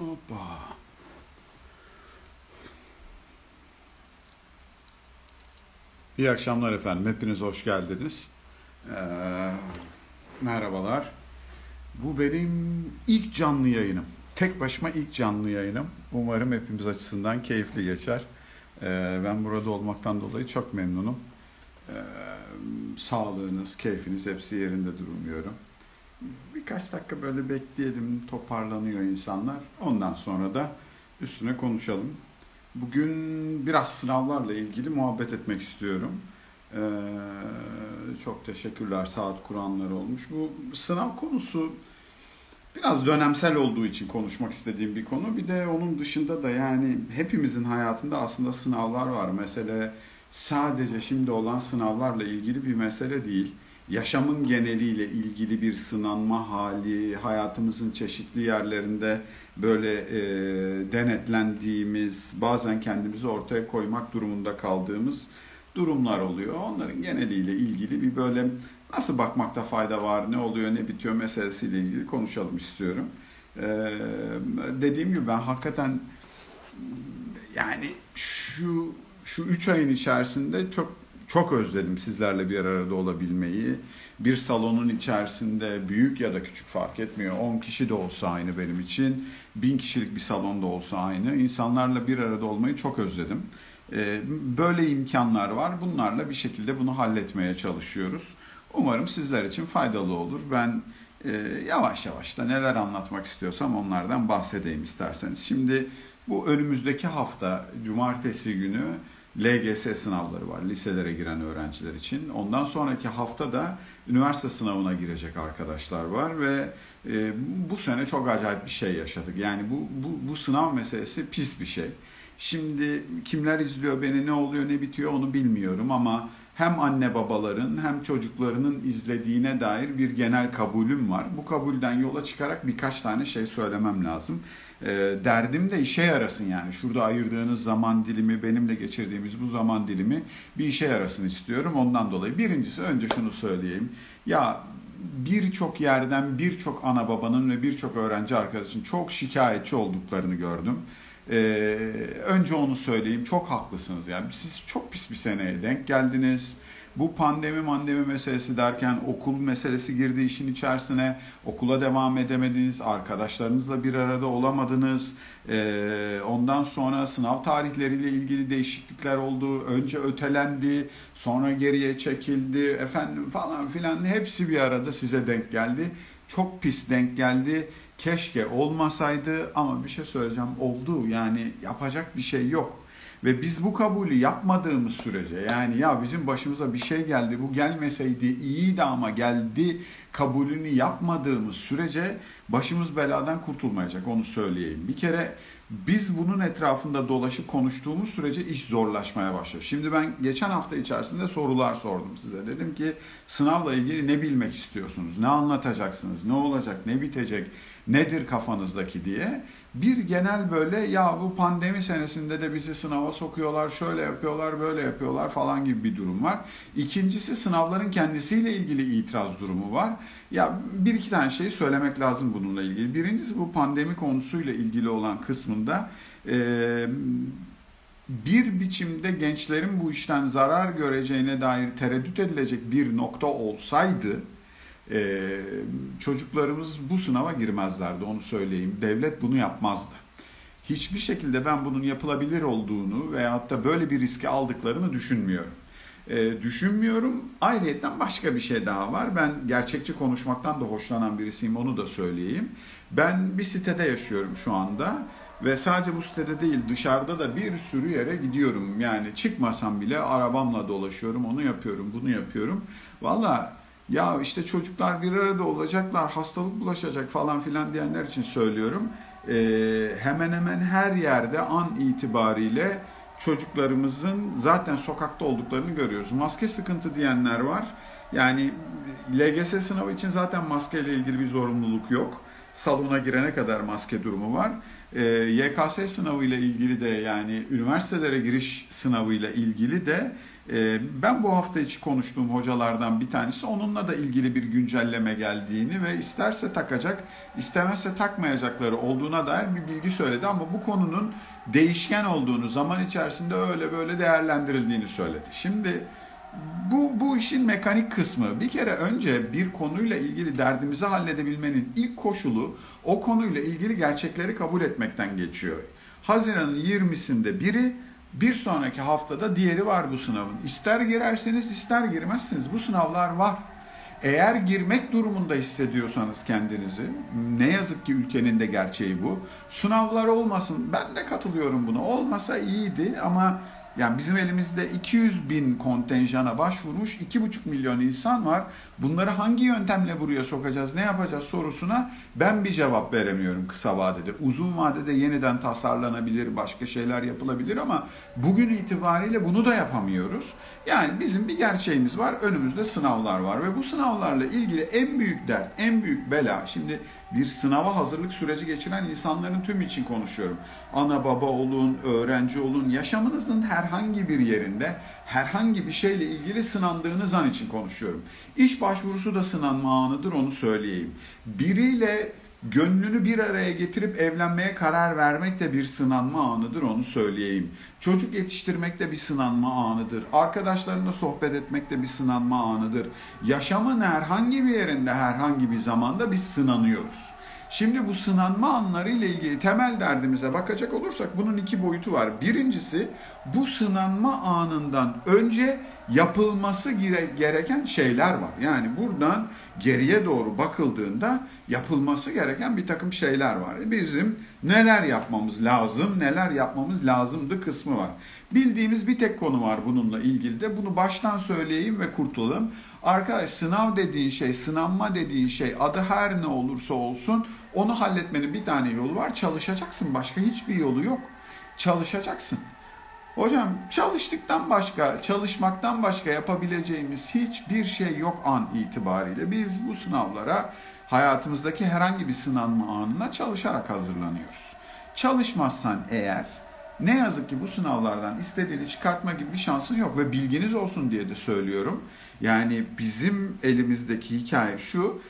Hoppa. İyi akşamlar efendim. Hepiniz hoş geldiniz. Ee, merhabalar. Bu benim ilk canlı yayınım. Tek başıma ilk canlı yayınım. Umarım hepimiz açısından keyifli geçer. Ee, ben burada olmaktan dolayı çok memnunum. Ee, sağlığınız, keyfiniz hepsi yerinde durmuyorum. Birkaç dakika böyle bekleyelim, toparlanıyor insanlar. Ondan sonra da üstüne konuşalım. Bugün biraz sınavlarla ilgili muhabbet etmek istiyorum. Ee, çok teşekkürler saat kuranlar olmuş. Bu sınav konusu biraz dönemsel olduğu için konuşmak istediğim bir konu. Bir de onun dışında da yani hepimizin hayatında aslında sınavlar var. Mesele sadece şimdi olan sınavlarla ilgili bir mesele değil. Yaşamın geneliyle ilgili bir sınanma hali, hayatımızın çeşitli yerlerinde böyle e, denetlendiğimiz, bazen kendimizi ortaya koymak durumunda kaldığımız durumlar oluyor. Onların geneliyle ilgili bir böyle nasıl bakmakta fayda var, ne oluyor, ne bitiyor meselesiyle ilgili konuşalım istiyorum. Ee, dediğim gibi ben hakikaten yani şu şu üç ayın içerisinde çok çok özledim sizlerle bir arada olabilmeyi. Bir salonun içerisinde büyük ya da küçük fark etmiyor. 10 kişi de olsa aynı benim için. 1000 kişilik bir salonda olsa aynı. İnsanlarla bir arada olmayı çok özledim. Ee, böyle imkanlar var. Bunlarla bir şekilde bunu halletmeye çalışıyoruz. Umarım sizler için faydalı olur. Ben e, yavaş yavaş da neler anlatmak istiyorsam onlardan bahsedeyim isterseniz. Şimdi bu önümüzdeki hafta cumartesi günü LGS sınavları var liselere giren öğrenciler için. Ondan sonraki hafta da üniversite sınavına girecek arkadaşlar var ve e, bu sene çok acayip bir şey yaşadık. Yani bu, bu, bu sınav meselesi pis bir şey. Şimdi kimler izliyor beni ne oluyor ne bitiyor onu bilmiyorum ama hem anne babaların hem çocuklarının izlediğine dair bir genel kabulüm var. Bu kabulden yola çıkarak birkaç tane şey söylemem lazım. E, derdim de işe yarasın yani. Şurada ayırdığınız zaman dilimi, benimle geçirdiğimiz bu zaman dilimi bir işe yarasın istiyorum. Ondan dolayı birincisi önce şunu söyleyeyim. Ya birçok yerden birçok ana babanın ve birçok öğrenci arkadaşın çok şikayetçi olduklarını gördüm. Ee, önce onu söyleyeyim. Çok haklısınız. Yani siz çok pis bir seneye denk geldiniz. Bu pandemi mandemi meselesi derken okul meselesi girdi işin içerisine. Okula devam edemediniz. Arkadaşlarınızla bir arada olamadınız. Ee, ondan sonra sınav tarihleriyle ilgili değişiklikler oldu. Önce ötelendi. Sonra geriye çekildi. Efendim falan filan. Hepsi bir arada size denk geldi. Çok pis denk geldi. Keşke olmasaydı ama bir şey söyleyeceğim oldu yani yapacak bir şey yok. Ve biz bu kabulü yapmadığımız sürece yani ya bizim başımıza bir şey geldi bu gelmeseydi iyiydi ama geldi kabulünü yapmadığımız sürece başımız beladan kurtulmayacak onu söyleyeyim. Bir kere biz bunun etrafında dolaşıp konuştuğumuz sürece iş zorlaşmaya başlıyor. Şimdi ben geçen hafta içerisinde sorular sordum size. Dedim ki sınavla ilgili ne bilmek istiyorsunuz? Ne anlatacaksınız? Ne olacak? Ne bitecek? Nedir kafanızdaki diye. Bir genel böyle ya bu pandemi senesinde de bizi sınava sokuyorlar, şöyle yapıyorlar, böyle yapıyorlar falan gibi bir durum var. İkincisi sınavların kendisiyle ilgili itiraz durumu var. Ya bir iki tane şeyi söylemek lazım bununla ilgili. Birincisi bu pandemi konusuyla ilgili olan kısmında e, bir biçimde gençlerin bu işten zarar göreceğine dair tereddüt edilecek bir nokta olsaydı e, çocuklarımız bu sınava girmezlerdi onu söyleyeyim. Devlet bunu yapmazdı. Hiçbir şekilde ben bunun yapılabilir olduğunu veyahut da böyle bir riski aldıklarını düşünmüyorum. E, düşünmüyorum. Ayrıyeten başka bir şey daha var. Ben gerçekçi konuşmaktan da hoşlanan birisiyim onu da söyleyeyim. Ben bir sitede yaşıyorum şu anda ve sadece bu sitede değil dışarıda da bir sürü yere gidiyorum. Yani çıkmasam bile arabamla dolaşıyorum, onu yapıyorum, bunu yapıyorum. Valla ya işte çocuklar bir arada olacaklar, hastalık bulaşacak falan filan diyenler için söylüyorum. Ee, hemen hemen her yerde an itibariyle çocuklarımızın zaten sokakta olduklarını görüyoruz. Maske sıkıntı diyenler var. Yani LGS sınavı için zaten maskeyle ilgili bir zorunluluk yok. Salona girene kadar maske durumu var. E, YKS sınavı ile ilgili de yani üniversitelere giriş sınavı ile ilgili de e, ben bu hafta içi konuştuğum hocalardan bir tanesi onunla da ilgili bir güncelleme geldiğini ve isterse takacak, istemezse takmayacakları olduğuna dair bir bilgi söyledi ama bu konunun değişken olduğunu, zaman içerisinde öyle böyle değerlendirildiğini söyledi. Şimdi bu, bu işin mekanik kısmı. Bir kere önce bir konuyla ilgili derdimizi halledebilmenin ilk koşulu o konuyla ilgili gerçekleri kabul etmekten geçiyor. Haziran'ın 20'sinde biri bir sonraki haftada diğeri var bu sınavın. İster girerseniz ister girmezsiniz bu sınavlar var. Eğer girmek durumunda hissediyorsanız kendinizi, ne yazık ki ülkenin de gerçeği bu. Sınavlar olmasın, ben de katılıyorum buna. Olmasa iyiydi ama yani bizim elimizde 200 bin kontenjana başvurmuş 2,5 milyon insan var. Bunları hangi yöntemle buraya sokacağız, ne yapacağız sorusuna ben bir cevap veremiyorum kısa vadede. Uzun vadede yeniden tasarlanabilir, başka şeyler yapılabilir ama bugün itibariyle bunu da yapamıyoruz. Yani bizim bir gerçeğimiz var, önümüzde sınavlar var ve bu sınavlarla ilgili en büyük dert, en büyük bela, şimdi bir sınava hazırlık süreci geçiren insanların tüm için konuşuyorum. Ana baba olun, öğrenci olun, yaşamınızın herhangi bir yerinde herhangi bir şeyle ilgili sınandığınız an için konuşuyorum. İş başvurusu da sınanma anıdır onu söyleyeyim. Biriyle Gönlünü bir araya getirip evlenmeye karar vermek de bir sınanma anıdır onu söyleyeyim. Çocuk yetiştirmek de bir sınanma anıdır. Arkadaşlarınla sohbet etmek de bir sınanma anıdır. Yaşamın herhangi bir yerinde herhangi bir zamanda biz sınanıyoruz. Şimdi bu sınanma anları ile ilgili temel derdimize bakacak olursak bunun iki boyutu var. Birincisi bu sınanma anından önce yapılması gereken şeyler var. Yani buradan geriye doğru bakıldığında yapılması gereken bir takım şeyler var. Bizim neler yapmamız lazım, neler yapmamız lazımdı kısmı var. Bildiğimiz bir tek konu var bununla ilgili de. Bunu baştan söyleyeyim ve kurtulalım. Arkadaş sınav dediğin şey, sınanma dediğin şey adı her ne olursa olsun onu halletmenin bir tane yolu var. Çalışacaksın. Başka hiçbir yolu yok. Çalışacaksın. Hocam çalıştıktan başka, çalışmaktan başka yapabileceğimiz hiçbir şey yok an itibariyle. Biz bu sınavlara hayatımızdaki herhangi bir sınanma anına çalışarak hazırlanıyoruz. Çalışmazsan eğer ne yazık ki bu sınavlardan istediğini çıkartma gibi bir şansın yok ve bilginiz olsun diye de söylüyorum. Yani bizim elimizdeki hikaye şu.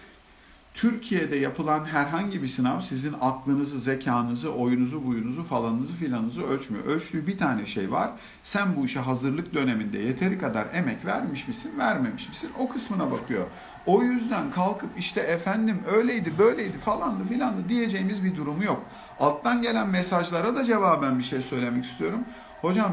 Türkiye'de yapılan herhangi bir sınav sizin aklınızı, zekanızı, oyunuzu, buyunuzu, falanınızı filanınızı ölçmüyor. Ölçtüğü bir tane şey var. Sen bu işe hazırlık döneminde yeteri kadar emek vermiş misin, vermemiş misin? O kısmına bakıyor. O yüzden kalkıp işte efendim öyleydi, böyleydi falandı filandı diyeceğimiz bir durumu yok. Alttan gelen mesajlara da cevaben bir şey söylemek istiyorum. Hocam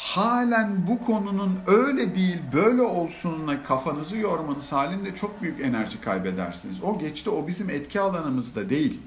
halen bu konunun öyle değil böyle olsununa kafanızı yormanız halinde çok büyük enerji kaybedersiniz. O geçti o bizim etki alanımızda değil.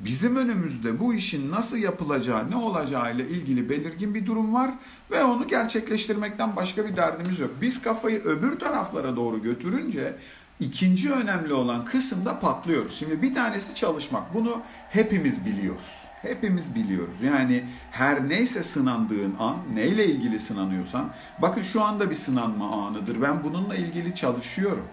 Bizim önümüzde bu işin nasıl yapılacağı, ne olacağı ile ilgili belirgin bir durum var ve onu gerçekleştirmekten başka bir derdimiz yok. Biz kafayı öbür taraflara doğru götürünce ikinci önemli olan kısımda patlıyoruz. Şimdi bir tanesi çalışmak. Bunu hepimiz biliyoruz. Hepimiz biliyoruz. Yani her neyse sınandığın an, neyle ilgili sınanıyorsan, bakın şu anda bir sınanma anıdır. Ben bununla ilgili çalışıyorum.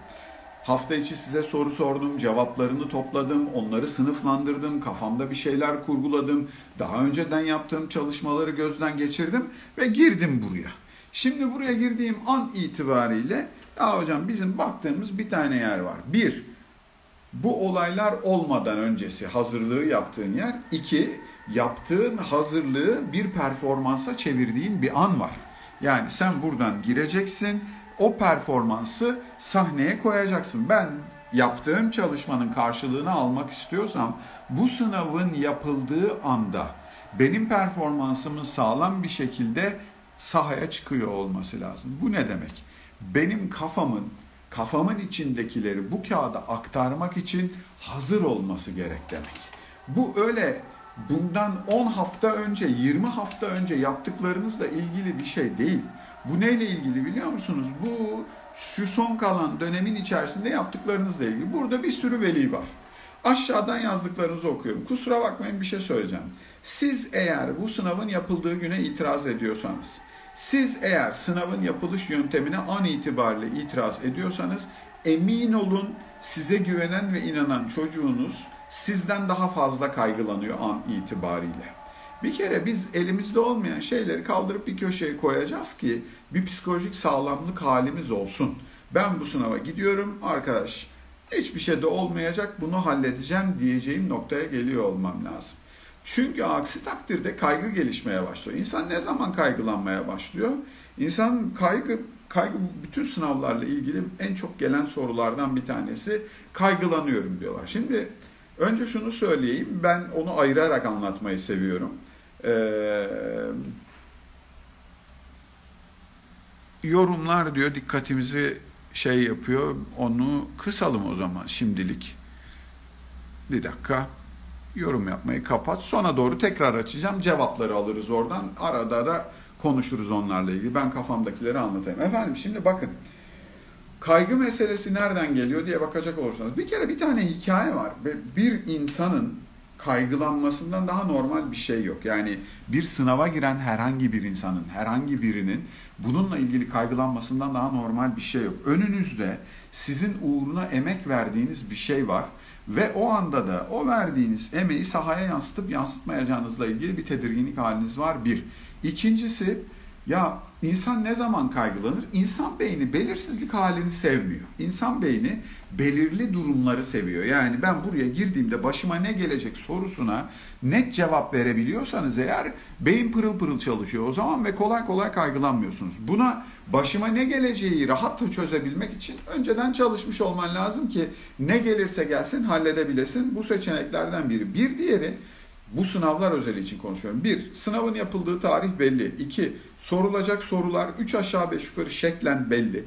Hafta içi size soru sordum, cevaplarını topladım, onları sınıflandırdım, kafamda bir şeyler kurguladım. Daha önceden yaptığım çalışmaları gözden geçirdim ve girdim buraya. Şimdi buraya girdiğim an itibariyle ya hocam bizim baktığımız bir tane yer var. Bir, bu olaylar olmadan öncesi hazırlığı yaptığın yer. İki, yaptığın hazırlığı bir performansa çevirdiğin bir an var. Yani sen buradan gireceksin, o performansı sahneye koyacaksın. Ben yaptığım çalışmanın karşılığını almak istiyorsam bu sınavın yapıldığı anda benim performansımın sağlam bir şekilde sahaya çıkıyor olması lazım. Bu ne demek? Benim kafamın, kafamın içindekileri bu kağıda aktarmak için hazır olması gerek demek. Bu öyle bundan 10 hafta önce, 20 hafta önce yaptıklarınızla ilgili bir şey değil. Bu neyle ilgili biliyor musunuz? Bu şu son kalan dönemin içerisinde yaptıklarınızla ilgili. Burada bir sürü veli var. Aşağıdan yazdıklarınızı okuyorum. Kusura bakmayın bir şey söyleyeceğim. Siz eğer bu sınavın yapıldığı güne itiraz ediyorsanız, siz eğer sınavın yapılış yöntemine an itibariyle itiraz ediyorsanız emin olun size güvenen ve inanan çocuğunuz sizden daha fazla kaygılanıyor an itibariyle. Bir kere biz elimizde olmayan şeyleri kaldırıp bir köşeye koyacağız ki bir psikolojik sağlamlık halimiz olsun. Ben bu sınava gidiyorum arkadaş hiçbir şey de olmayacak bunu halledeceğim diyeceğim noktaya geliyor olmam lazım. Çünkü aksi takdirde kaygı gelişmeye başlıyor. İnsan ne zaman kaygılanmaya başlıyor? İnsan kaygı kaygı bütün sınavlarla ilgili en çok gelen sorulardan bir tanesi kaygılanıyorum diyorlar. Şimdi önce şunu söyleyeyim ben onu ayırarak anlatmayı seviyorum. Ee, yorumlar diyor dikkatimizi şey yapıyor onu kısalım o zaman şimdilik. Bir dakika yorum yapmayı kapat. Sona doğru tekrar açacağım. Cevapları alırız oradan. Arada da konuşuruz onlarla ilgili. Ben kafamdakileri anlatayım. Efendim şimdi bakın. Kaygı meselesi nereden geliyor diye bakacak olursanız. Bir kere bir tane hikaye var. Bir insanın kaygılanmasından daha normal bir şey yok. Yani bir sınava giren herhangi bir insanın, herhangi birinin bununla ilgili kaygılanmasından daha normal bir şey yok. Önünüzde sizin uğruna emek verdiğiniz bir şey var ve o anda da o verdiğiniz emeği sahaya yansıtıp yansıtmayacağınızla ilgili bir tedirginlik haliniz var bir. İkincisi ya insan ne zaman kaygılanır? İnsan beyni belirsizlik halini sevmiyor. İnsan beyni belirli durumları seviyor. Yani ben buraya girdiğimde başıma ne gelecek sorusuna net cevap verebiliyorsanız eğer beyin pırıl pırıl çalışıyor o zaman ve kolay kolay kaygılanmıyorsunuz. Buna başıma ne geleceği rahatça çözebilmek için önceden çalışmış olman lazım ki ne gelirse gelsin halledebilesin. Bu seçeneklerden biri. Bir diğeri bu sınavlar özeli için konuşuyorum. Bir, sınavın yapıldığı tarih belli. İki, sorulacak sorular üç aşağı beş yukarı şeklen belli.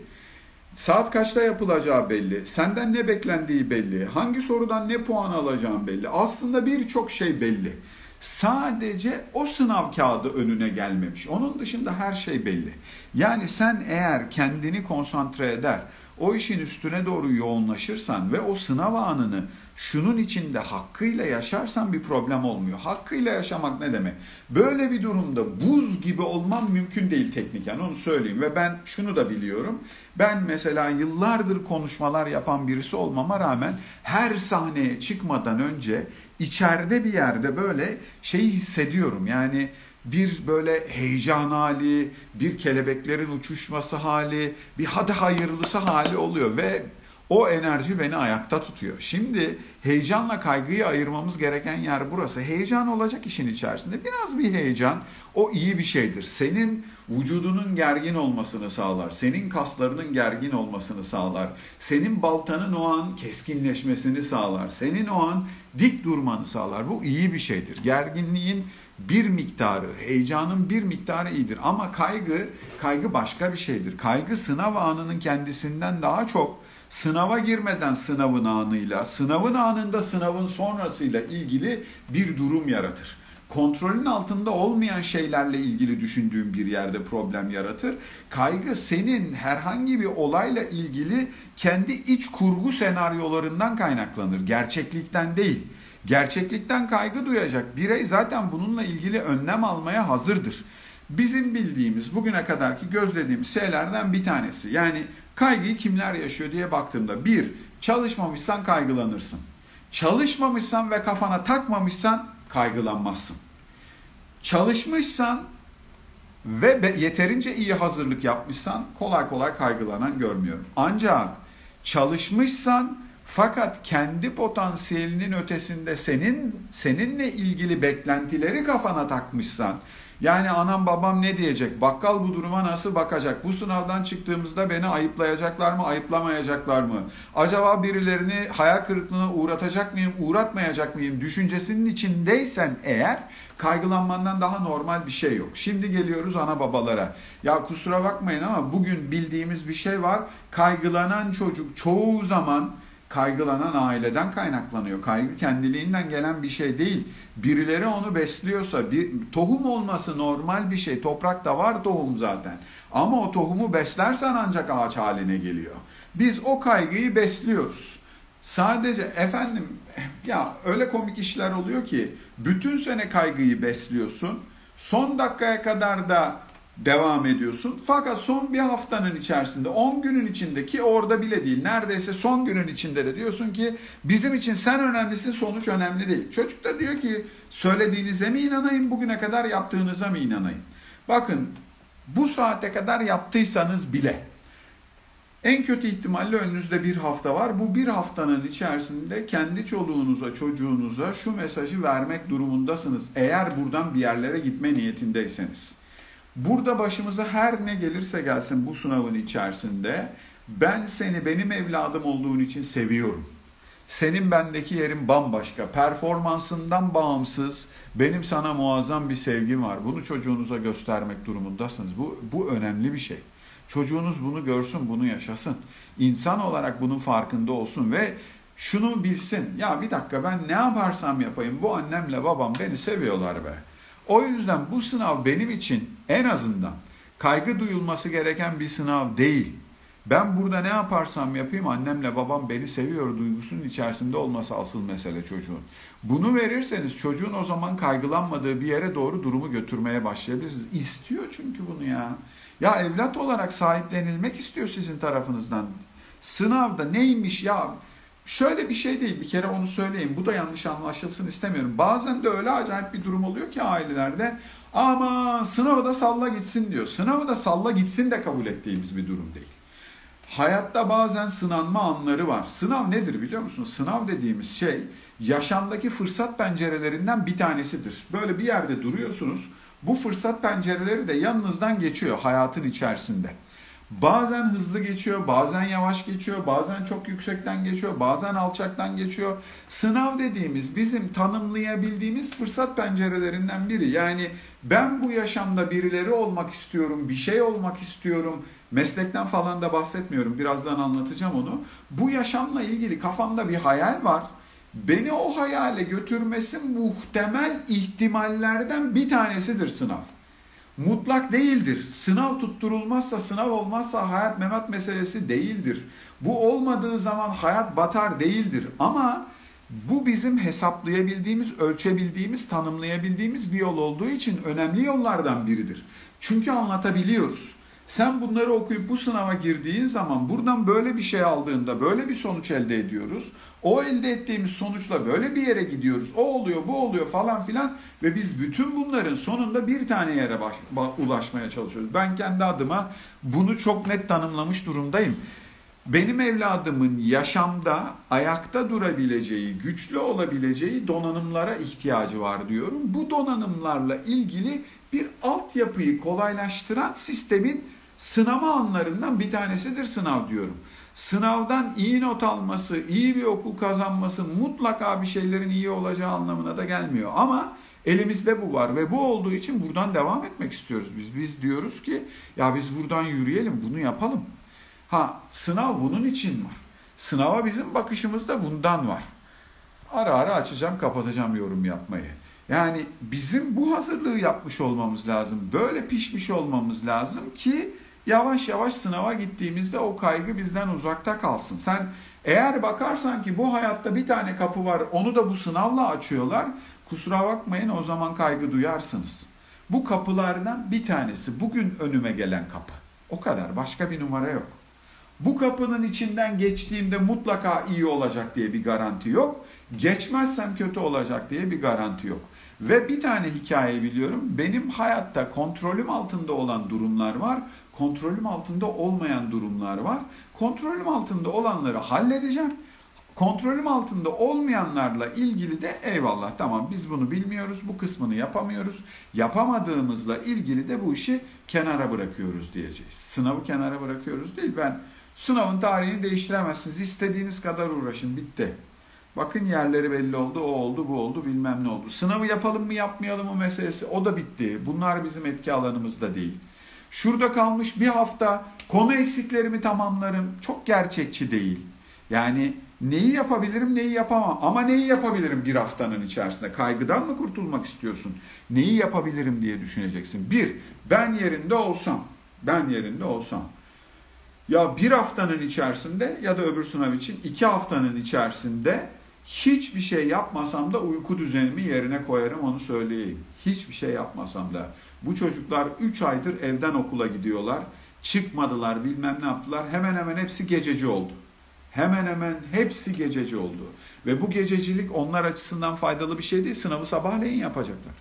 Saat kaçta yapılacağı belli. Senden ne beklendiği belli. Hangi sorudan ne puan alacağın belli. Aslında birçok şey belli. Sadece o sınav kağıdı önüne gelmemiş. Onun dışında her şey belli. Yani sen eğer kendini konsantre eder, o işin üstüne doğru yoğunlaşırsan ve o sınav anını şunun içinde hakkıyla yaşarsan bir problem olmuyor. Hakkıyla yaşamak ne demek? Böyle bir durumda buz gibi olmam mümkün değil tekniken onu söyleyeyim. Ve ben şunu da biliyorum. Ben mesela yıllardır konuşmalar yapan birisi olmama rağmen her sahneye çıkmadan önce içeride bir yerde böyle şeyi hissediyorum. Yani bir böyle heyecan hali, bir kelebeklerin uçuşması hali, bir hadi hayırlısı hali oluyor ve o enerji beni ayakta tutuyor. Şimdi heyecanla kaygıyı ayırmamız gereken yer burası. Heyecan olacak işin içerisinde. Biraz bir heyecan o iyi bir şeydir. Senin vücudunun gergin olmasını sağlar. Senin kaslarının gergin olmasını sağlar. Senin baltanın o an keskinleşmesini sağlar. Senin o an dik durmanı sağlar. Bu iyi bir şeydir. Gerginliğin bir miktarı, heyecanın bir miktarı iyidir. Ama kaygı, kaygı başka bir şeydir. Kaygı sınav anının kendisinden daha çok sınava girmeden sınavın anıyla, sınavın anında sınavın sonrasıyla ilgili bir durum yaratır. Kontrolün altında olmayan şeylerle ilgili düşündüğün bir yerde problem yaratır. Kaygı senin herhangi bir olayla ilgili kendi iç kurgu senaryolarından kaynaklanır. Gerçeklikten değil. Gerçeklikten kaygı duyacak birey zaten bununla ilgili önlem almaya hazırdır. Bizim bildiğimiz bugüne kadarki gözlediğimiz şeylerden bir tanesi. Yani kaygıyı kimler yaşıyor diye baktığımda bir, çalışmamışsan kaygılanırsın. Çalışmamışsan ve kafana takmamışsan kaygılanmazsın. Çalışmışsan ve yeterince iyi hazırlık yapmışsan kolay kolay kaygılanan görmüyorum. Ancak çalışmışsan fakat kendi potansiyelinin ötesinde senin seninle ilgili beklentileri kafana takmışsan yani anam babam ne diyecek? Bakkal bu duruma nasıl bakacak? Bu sınavdan çıktığımızda beni ayıplayacaklar mı, ayıplamayacaklar mı? Acaba birilerini hayal kırıklığına uğratacak mıyım, uğratmayacak mıyım? Düşüncesinin içindeysen eğer kaygılanmandan daha normal bir şey yok. Şimdi geliyoruz ana babalara. Ya kusura bakmayın ama bugün bildiğimiz bir şey var. Kaygılanan çocuk çoğu zaman kaygılanan aileden kaynaklanıyor. Kaygı kendiliğinden gelen bir şey değil. Birileri onu besliyorsa, bir tohum olması normal bir şey. Toprakta var tohum zaten. Ama o tohumu beslersen ancak ağaç haline geliyor. Biz o kaygıyı besliyoruz. Sadece efendim ya öyle komik işler oluyor ki bütün sene kaygıyı besliyorsun. Son dakikaya kadar da devam ediyorsun. Fakat son bir haftanın içerisinde 10 günün içindeki orada bile değil neredeyse son günün içinde de diyorsun ki bizim için sen önemlisin sonuç önemli değil. Çocuk da diyor ki söylediğinize mi inanayım bugüne kadar yaptığınıza mı inanayım? Bakın bu saate kadar yaptıysanız bile en kötü ihtimalle önünüzde bir hafta var. Bu bir haftanın içerisinde kendi çoluğunuza, çocuğunuza şu mesajı vermek durumundasınız. Eğer buradan bir yerlere gitme niyetindeyseniz. Burada başımıza her ne gelirse gelsin bu sınavın içerisinde ben seni benim evladım olduğun için seviyorum. Senin bendeki yerin bambaşka. Performansından bağımsız benim sana muazzam bir sevgim var. Bunu çocuğunuza göstermek durumundasınız. Bu, bu önemli bir şey. Çocuğunuz bunu görsün, bunu yaşasın. İnsan olarak bunun farkında olsun ve şunu bilsin. Ya bir dakika ben ne yaparsam yapayım bu annemle babam beni seviyorlar be. O yüzden bu sınav benim için en azından kaygı duyulması gereken bir sınav değil. Ben burada ne yaparsam yapayım annemle babam beni seviyor duygusunun içerisinde olması asıl mesele çocuğun. Bunu verirseniz çocuğun o zaman kaygılanmadığı bir yere doğru durumu götürmeye başlayabilirsiniz. İstiyor çünkü bunu ya. Ya evlat olarak sahiplenilmek istiyor sizin tarafınızdan. Sınavda neymiş ya Şöyle bir şey değil bir kere onu söyleyeyim. Bu da yanlış anlaşılsın istemiyorum. Bazen de öyle acayip bir durum oluyor ki ailelerde. Ama sınavı da salla gitsin diyor. Sınavı da salla gitsin de kabul ettiğimiz bir durum değil. Hayatta bazen sınanma anları var. Sınav nedir biliyor musunuz? Sınav dediğimiz şey yaşamdaki fırsat pencerelerinden bir tanesidir. Böyle bir yerde duruyorsunuz. Bu fırsat pencereleri de yanınızdan geçiyor hayatın içerisinde. Bazen hızlı geçiyor, bazen yavaş geçiyor, bazen çok yüksekten geçiyor, bazen alçaktan geçiyor. Sınav dediğimiz bizim tanımlayabildiğimiz fırsat pencerelerinden biri. Yani ben bu yaşamda birileri olmak istiyorum, bir şey olmak istiyorum. Meslekten falan da bahsetmiyorum. Birazdan anlatacağım onu. Bu yaşamla ilgili kafamda bir hayal var. Beni o hayale götürmesi muhtemel ihtimallerden bir tanesidir sınav mutlak değildir. Sınav tutturulmazsa, sınav olmazsa hayat memat meselesi değildir. Bu olmadığı zaman hayat batar değildir. Ama bu bizim hesaplayabildiğimiz, ölçebildiğimiz, tanımlayabildiğimiz bir yol olduğu için önemli yollardan biridir. Çünkü anlatabiliyoruz. Sen bunları okuyup bu sınava girdiğin zaman buradan böyle bir şey aldığında böyle bir sonuç elde ediyoruz. O elde ettiğimiz sonuçla böyle bir yere gidiyoruz. O oluyor, bu oluyor falan filan ve biz bütün bunların sonunda bir tane yere baş, ulaşmaya çalışıyoruz. Ben kendi adıma bunu çok net tanımlamış durumdayım. Benim evladımın yaşamda ayakta durabileceği, güçlü olabileceği donanımlara ihtiyacı var diyorum. Bu donanımlarla ilgili bir altyapıyı kolaylaştıran sistemin sınama anlarından bir tanesidir sınav diyorum. Sınavdan iyi not alması, iyi bir okul kazanması mutlaka bir şeylerin iyi olacağı anlamına da gelmiyor. Ama elimizde bu var ve bu olduğu için buradan devam etmek istiyoruz biz. Biz diyoruz ki ya biz buradan yürüyelim, bunu yapalım. Ha sınav bunun için var. Sınava bizim bakışımız da bundan var. Ara ara açacağım, kapatacağım yorum yapmayı. Yani bizim bu hazırlığı yapmış olmamız lazım. Böyle pişmiş olmamız lazım ki yavaş yavaş sınava gittiğimizde o kaygı bizden uzakta kalsın. Sen eğer bakarsan ki bu hayatta bir tane kapı var onu da bu sınavla açıyorlar kusura bakmayın o zaman kaygı duyarsınız. Bu kapılardan bir tanesi bugün önüme gelen kapı. O kadar başka bir numara yok. Bu kapının içinden geçtiğimde mutlaka iyi olacak diye bir garanti yok. Geçmezsem kötü olacak diye bir garanti yok. Ve bir tane hikaye biliyorum. Benim hayatta kontrolüm altında olan durumlar var. Kontrolüm altında olmayan durumlar var. Kontrolüm altında olanları halledeceğim. Kontrolüm altında olmayanlarla ilgili de eyvallah tamam biz bunu bilmiyoruz, bu kısmını yapamıyoruz. Yapamadığımızla ilgili de bu işi kenara bırakıyoruz diyeceğiz. Sınavı kenara bırakıyoruz değil. Ben sınavın tarihini değiştiremezsiniz. İstediğiniz kadar uğraşın bitti. Bakın yerleri belli oldu, o oldu, bu oldu, bilmem ne oldu. Sınavı yapalım mı yapmayalım mı meselesi o da bitti. Bunlar bizim etki alanımızda değil. Şurada kalmış bir hafta konu eksiklerimi tamamlarım. Çok gerçekçi değil. Yani neyi yapabilirim, neyi yapamam. Ama neyi yapabilirim bir haftanın içerisinde? Kaygıdan mı kurtulmak istiyorsun? Neyi yapabilirim diye düşüneceksin. Bir, ben yerinde olsam, ben yerinde olsam ya bir haftanın içerisinde ya da öbür sınav için iki haftanın içerisinde Hiçbir şey yapmasam da uyku düzenimi yerine koyarım onu söyleyeyim. Hiçbir şey yapmasam da. Bu çocuklar 3 aydır evden okula gidiyorlar. Çıkmadılar bilmem ne yaptılar. Hemen hemen hepsi gececi oldu. Hemen hemen hepsi gececi oldu. Ve bu gececilik onlar açısından faydalı bir şey değil. Sınavı sabahleyin yapacaklar.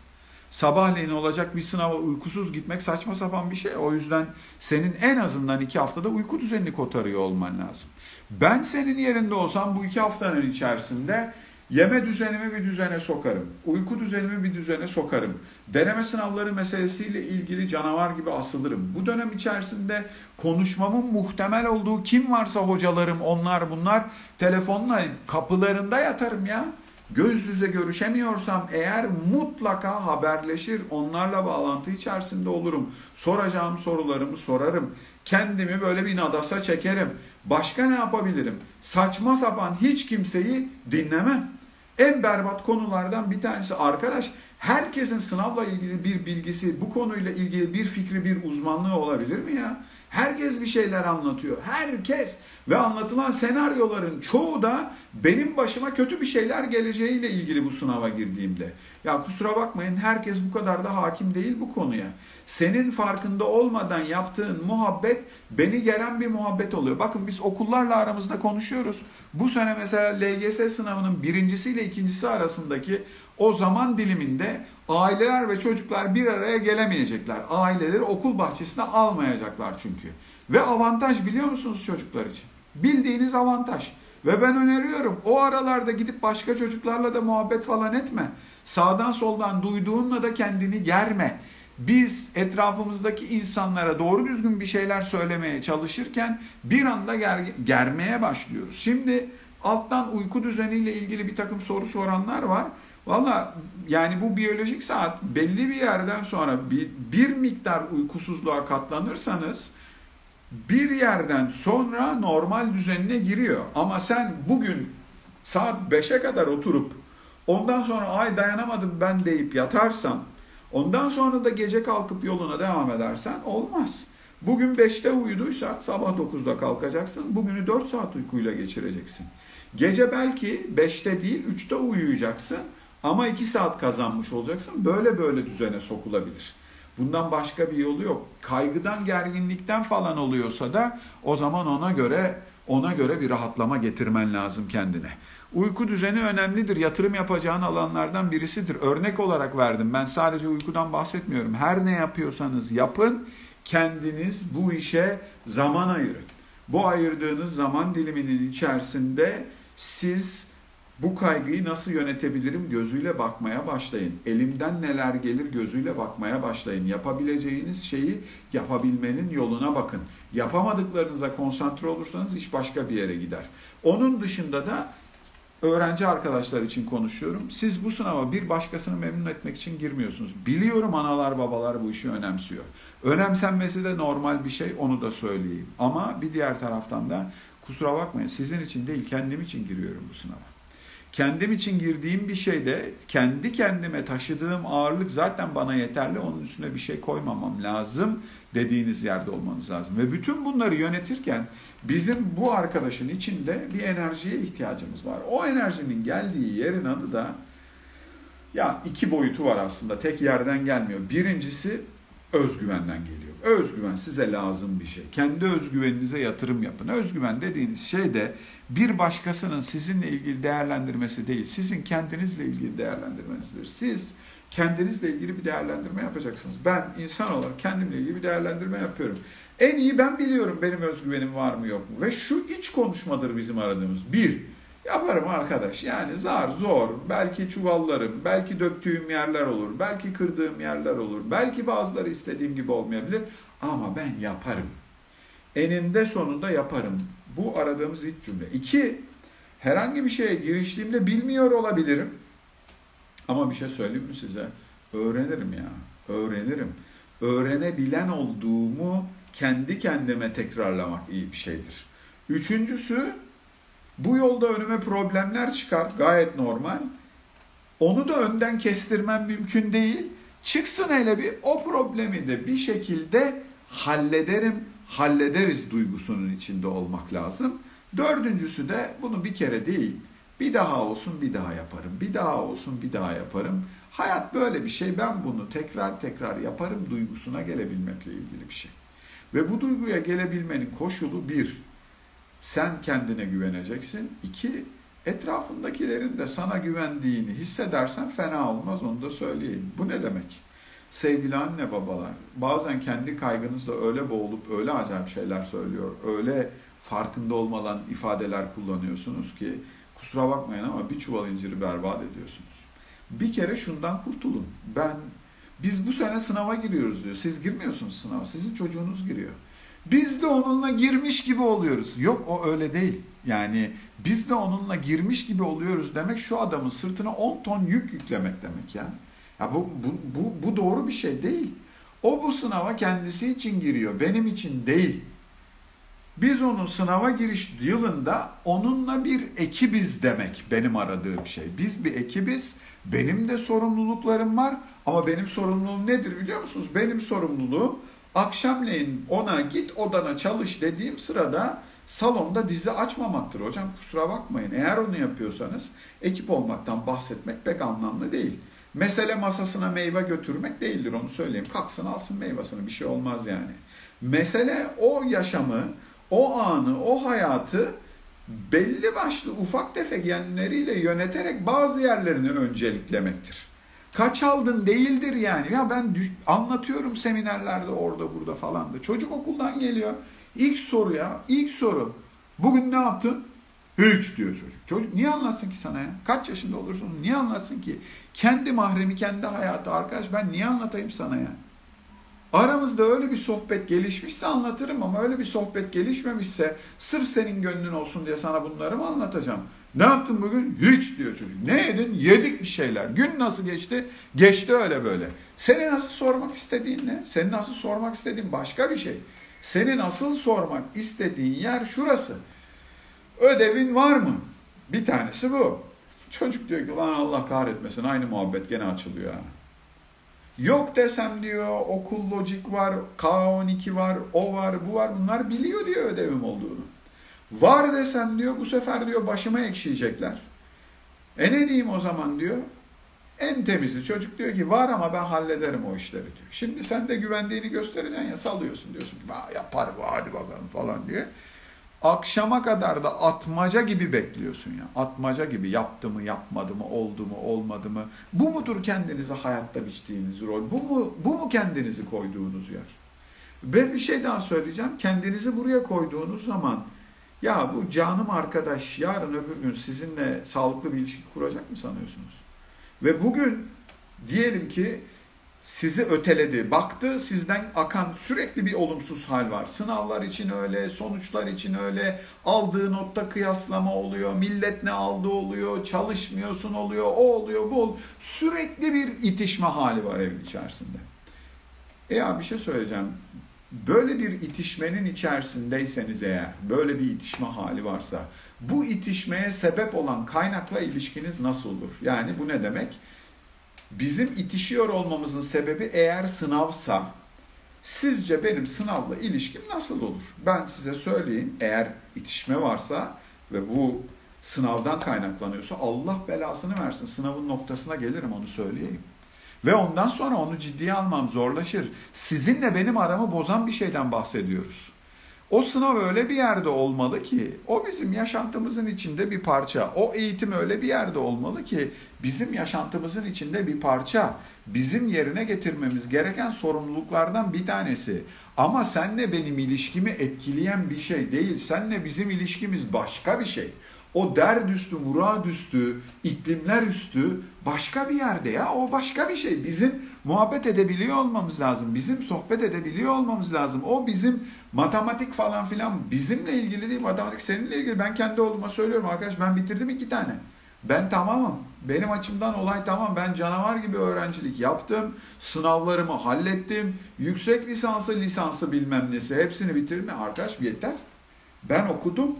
Sabahleyin olacak bir sınava uykusuz gitmek saçma sapan bir şey. O yüzden senin en azından iki haftada uyku düzenini kotarıyor olman lazım. Ben senin yerinde olsam bu iki haftanın içerisinde Yeme düzenimi bir düzene sokarım. Uyku düzenimi bir düzene sokarım. Deneme sınavları meselesiyle ilgili canavar gibi asılırım. Bu dönem içerisinde konuşmamın muhtemel olduğu kim varsa hocalarım onlar bunlar telefonla kapılarında yatarım ya. Göz yüze görüşemiyorsam eğer mutlaka haberleşir onlarla bağlantı içerisinde olurum. Soracağım sorularımı sorarım. Kendimi böyle bir nadasa çekerim. Başka ne yapabilirim? Saçma sapan hiç kimseyi dinlemem. En berbat konulardan bir tanesi arkadaş herkesin sınavla ilgili bir bilgisi, bu konuyla ilgili bir fikri, bir uzmanlığı olabilir mi ya? Herkes bir şeyler anlatıyor. Herkes ve anlatılan senaryoların çoğu da benim başıma kötü bir şeyler geleceğiyle ilgili bu sınava girdiğimde. Ya kusura bakmayın herkes bu kadar da hakim değil bu konuya. Senin farkında olmadan yaptığın muhabbet beni gelen bir muhabbet oluyor. Bakın biz okullarla aramızda konuşuyoruz. Bu sene mesela LGS sınavının birincisiyle ikincisi arasındaki o zaman diliminde aileler ve çocuklar bir araya gelemeyecekler. Aileleri okul bahçesine almayacaklar çünkü. Ve avantaj biliyor musunuz çocuklar için? Bildiğiniz avantaj. Ve ben öneriyorum o aralarda gidip başka çocuklarla da muhabbet falan etme. Sağdan soldan duyduğunla da kendini germe. Biz etrafımızdaki insanlara doğru düzgün bir şeyler söylemeye çalışırken bir anda ger germeye başlıyoruz. Şimdi alttan uyku düzeniyle ilgili bir takım soru soranlar var. Valla yani bu biyolojik saat belli bir yerden sonra bir, bir miktar uykusuzluğa katlanırsanız bir yerden sonra normal düzenine giriyor. Ama sen bugün saat 5'e kadar oturup ondan sonra ay dayanamadım ben deyip yatarsan ondan sonra da gece kalkıp yoluna devam edersen olmaz. Bugün 5'te uyuduysan sabah 9'da kalkacaksın. Bugünü 4 saat uykuyla geçireceksin. Gece belki 5'te değil 3'te uyuyacaksın ama 2 saat kazanmış olacaksın. Böyle böyle düzene sokulabilir. Bundan başka bir yolu yok. Kaygıdan, gerginlikten falan oluyorsa da o zaman ona göre ona göre bir rahatlama getirmen lazım kendine. Uyku düzeni önemlidir. Yatırım yapacağın alanlardan birisidir. Örnek olarak verdim. Ben sadece uykudan bahsetmiyorum. Her ne yapıyorsanız yapın. Kendiniz bu işe zaman ayırın. Bu ayırdığınız zaman diliminin içerisinde siz bu kaygıyı nasıl yönetebilirim gözüyle bakmaya başlayın. Elimden neler gelir gözüyle bakmaya başlayın. Yapabileceğiniz şeyi yapabilmenin yoluna bakın. Yapamadıklarınıza konsantre olursanız iş başka bir yere gider. Onun dışında da öğrenci arkadaşlar için konuşuyorum. Siz bu sınava bir başkasını memnun etmek için girmiyorsunuz. Biliyorum analar babalar bu işi önemsiyor. Önemsenmesi de normal bir şey onu da söyleyeyim. Ama bir diğer taraftan da kusura bakmayın sizin için değil kendim için giriyorum bu sınava kendim için girdiğim bir şeyde kendi kendime taşıdığım ağırlık zaten bana yeterli. Onun üstüne bir şey koymamam lazım dediğiniz yerde olmanız lazım. Ve bütün bunları yönetirken bizim bu arkadaşın içinde bir enerjiye ihtiyacımız var. O enerjinin geldiği yerin adı da ya iki boyutu var aslında. Tek yerden gelmiyor. Birincisi özgüvenden geliyor. Özgüven size lazım bir şey. Kendi özgüveninize yatırım yapın. Özgüven dediğiniz şey de bir başkasının sizinle ilgili değerlendirmesi değil, sizin kendinizle ilgili değerlendirmenizdir. Siz kendinizle ilgili bir değerlendirme yapacaksınız. Ben insan olarak kendimle ilgili bir değerlendirme yapıyorum. En iyi ben biliyorum benim özgüvenim var mı yok mu. Ve şu iç konuşmadır bizim aradığımız. Bir, yaparım arkadaş. Yani zar zor, belki çuvallarım, belki döktüğüm yerler olur, belki kırdığım yerler olur, belki bazıları istediğim gibi olmayabilir. Ama ben yaparım. Eninde sonunda yaparım. Bu aradığımız ilk cümle. İki, herhangi bir şeye giriştiğimde bilmiyor olabilirim. Ama bir şey söyleyeyim mi size? Öğrenirim ya. Öğrenirim. Öğrenebilen olduğumu kendi kendime tekrarlamak iyi bir şeydir. Üçüncüsü, bu yolda önüme problemler çıkar. Gayet normal. Onu da önden kestirmem mümkün değil. Çıksın hele bir o problemi de bir şekilde hallederim hallederiz duygusunun içinde olmak lazım. Dördüncüsü de bunu bir kere değil, Bir daha olsun bir daha yaparım. Bir daha olsun bir daha yaparım. Hayat böyle bir şey. Ben bunu tekrar tekrar yaparım duygusuna gelebilmekle ilgili bir şey. Ve bu duyguya gelebilmenin koşulu bir, sen kendine güveneceksin. İki, etrafındakilerin de sana güvendiğini hissedersen fena olmaz onu da söyleyeyim. Bu ne demek? Sevgili anne babalar, bazen kendi kaygınızla öyle boğulup öyle acayip şeyler söylüyor, öyle farkında olmadan ifadeler kullanıyorsunuz ki kusura bakmayın ama bir çuval inciri berbat ediyorsunuz. Bir kere şundan kurtulun. Ben biz bu sene sınava giriyoruz diyor. Siz girmiyorsunuz sınava. Sizin çocuğunuz giriyor. Biz de onunla girmiş gibi oluyoruz. Yok o öyle değil. Yani biz de onunla girmiş gibi oluyoruz demek şu adamın sırtına 10 ton yük yüklemek demek yani. Ya bu, bu, bu, bu doğru bir şey değil. O bu sınava kendisi için giriyor. Benim için değil. Biz onun sınava giriş yılında onunla bir ekibiz demek benim aradığım şey. Biz bir ekibiz. Benim de sorumluluklarım var ama benim sorumluluğum nedir biliyor musunuz? Benim sorumluluğum akşamleyin ona git odana çalış dediğim sırada salonda dizi açmamaktır. Hocam kusura bakmayın eğer onu yapıyorsanız ekip olmaktan bahsetmek pek anlamlı değil. Mesele masasına meyve götürmek değildir onu söyleyeyim. Kalksın alsın meyvasını bir şey olmaz yani. Mesele o yaşamı, o anı, o hayatı belli başlı ufak tefek yenleriyle yöneterek bazı yerlerini önceliklemektir. Kaç aldın değildir yani. Ya ben anlatıyorum seminerlerde orada burada falan da. Çocuk okuldan geliyor. İlk soru ya, ilk soru. Bugün ne yaptın? Hiç diyor çocuk. Çocuk niye anlatsın ki sana ya? Kaç yaşında olursun niye anlatsın ki? Kendi mahremi, kendi hayatı arkadaş ben niye anlatayım sana ya? Aramızda öyle bir sohbet gelişmişse anlatırım ama öyle bir sohbet gelişmemişse sırf senin gönlün olsun diye sana bunları mı anlatacağım? Ne yaptın bugün? Hiç diyor çocuk. Ne yedin? Yedik bir şeyler. Gün nasıl geçti? Geçti öyle böyle. Senin nasıl sormak istediğin ne? Senin nasıl sormak istediğin başka bir şey. Senin asıl sormak istediğin yer şurası. Ödevin var mı? Bir tanesi bu. Çocuk diyor ki lan Allah kahretmesin aynı muhabbet gene açılıyor. Ha. Yok desem diyor okul lojik var, K12 var, o var, bu var bunlar biliyor diyor ödevim olduğunu. Var desem diyor bu sefer diyor başıma ekşiyecekler. E ne diyeyim o zaman diyor. En temizi çocuk diyor ki var ama ben hallederim o işleri diyor. Şimdi sen de güvendiğini göstereceksin ya salıyorsun diyorsun ki yapar bu hadi bakalım falan diye. Akşama kadar da atmaca gibi bekliyorsun ya. Atmaca gibi yaptı mı yapmadı mı oldu mu olmadı mı. Bu mudur kendinize hayatta biçtiğiniz rol? Bu mu, bu mu kendinizi koyduğunuz yer? Ve bir şey daha söyleyeceğim. Kendinizi buraya koyduğunuz zaman ya bu canım arkadaş yarın öbür gün sizinle sağlıklı bir ilişki kuracak mı sanıyorsunuz? Ve bugün diyelim ki sizi öteledi, baktı sizden akan sürekli bir olumsuz hal var. Sınavlar için öyle, sonuçlar için öyle, aldığı notta kıyaslama oluyor, millet ne aldı oluyor, çalışmıyorsun oluyor, o oluyor, bu oluyor. Sürekli bir itişme hali var evin içerisinde. E ya bir şey söyleyeceğim. Böyle bir itişmenin içerisindeyseniz eğer, böyle bir itişme hali varsa, bu itişmeye sebep olan kaynakla ilişkiniz nasıl olur? Yani bu ne demek? Bizim itişiyor olmamızın sebebi eğer sınavsa, sizce benim sınavla ilişkim nasıl olur? Ben size söyleyeyim, eğer itişme varsa ve bu sınavdan kaynaklanıyorsa Allah belasını versin. Sınavın noktasına gelirim onu söyleyeyim. Ve ondan sonra onu ciddiye almam zorlaşır. Sizinle benim aramı bozan bir şeyden bahsediyoruz. O sınav öyle bir yerde olmalı ki o bizim yaşantımızın içinde bir parça. O eğitim öyle bir yerde olmalı ki bizim yaşantımızın içinde bir parça. Bizim yerine getirmemiz gereken sorumluluklardan bir tanesi. Ama senle benim ilişkimi etkileyen bir şey değil. Senle bizim ilişkimiz başka bir şey. O derd üstü, murad üstü, iklimler üstü başka bir yerde ya. O başka bir şey. Bizim muhabbet edebiliyor olmamız lazım. Bizim sohbet edebiliyor olmamız lazım. O bizim matematik falan filan bizimle ilgili değil. Matematik seninle ilgili. Ben kendi oğluma söylüyorum arkadaş ben bitirdim iki tane. Ben tamamım. Benim açımdan olay tamam. Ben canavar gibi öğrencilik yaptım. Sınavlarımı hallettim. Yüksek lisansı, lisansı bilmem nesi hepsini bitirdim. Arkadaş yeter. Ben okudum.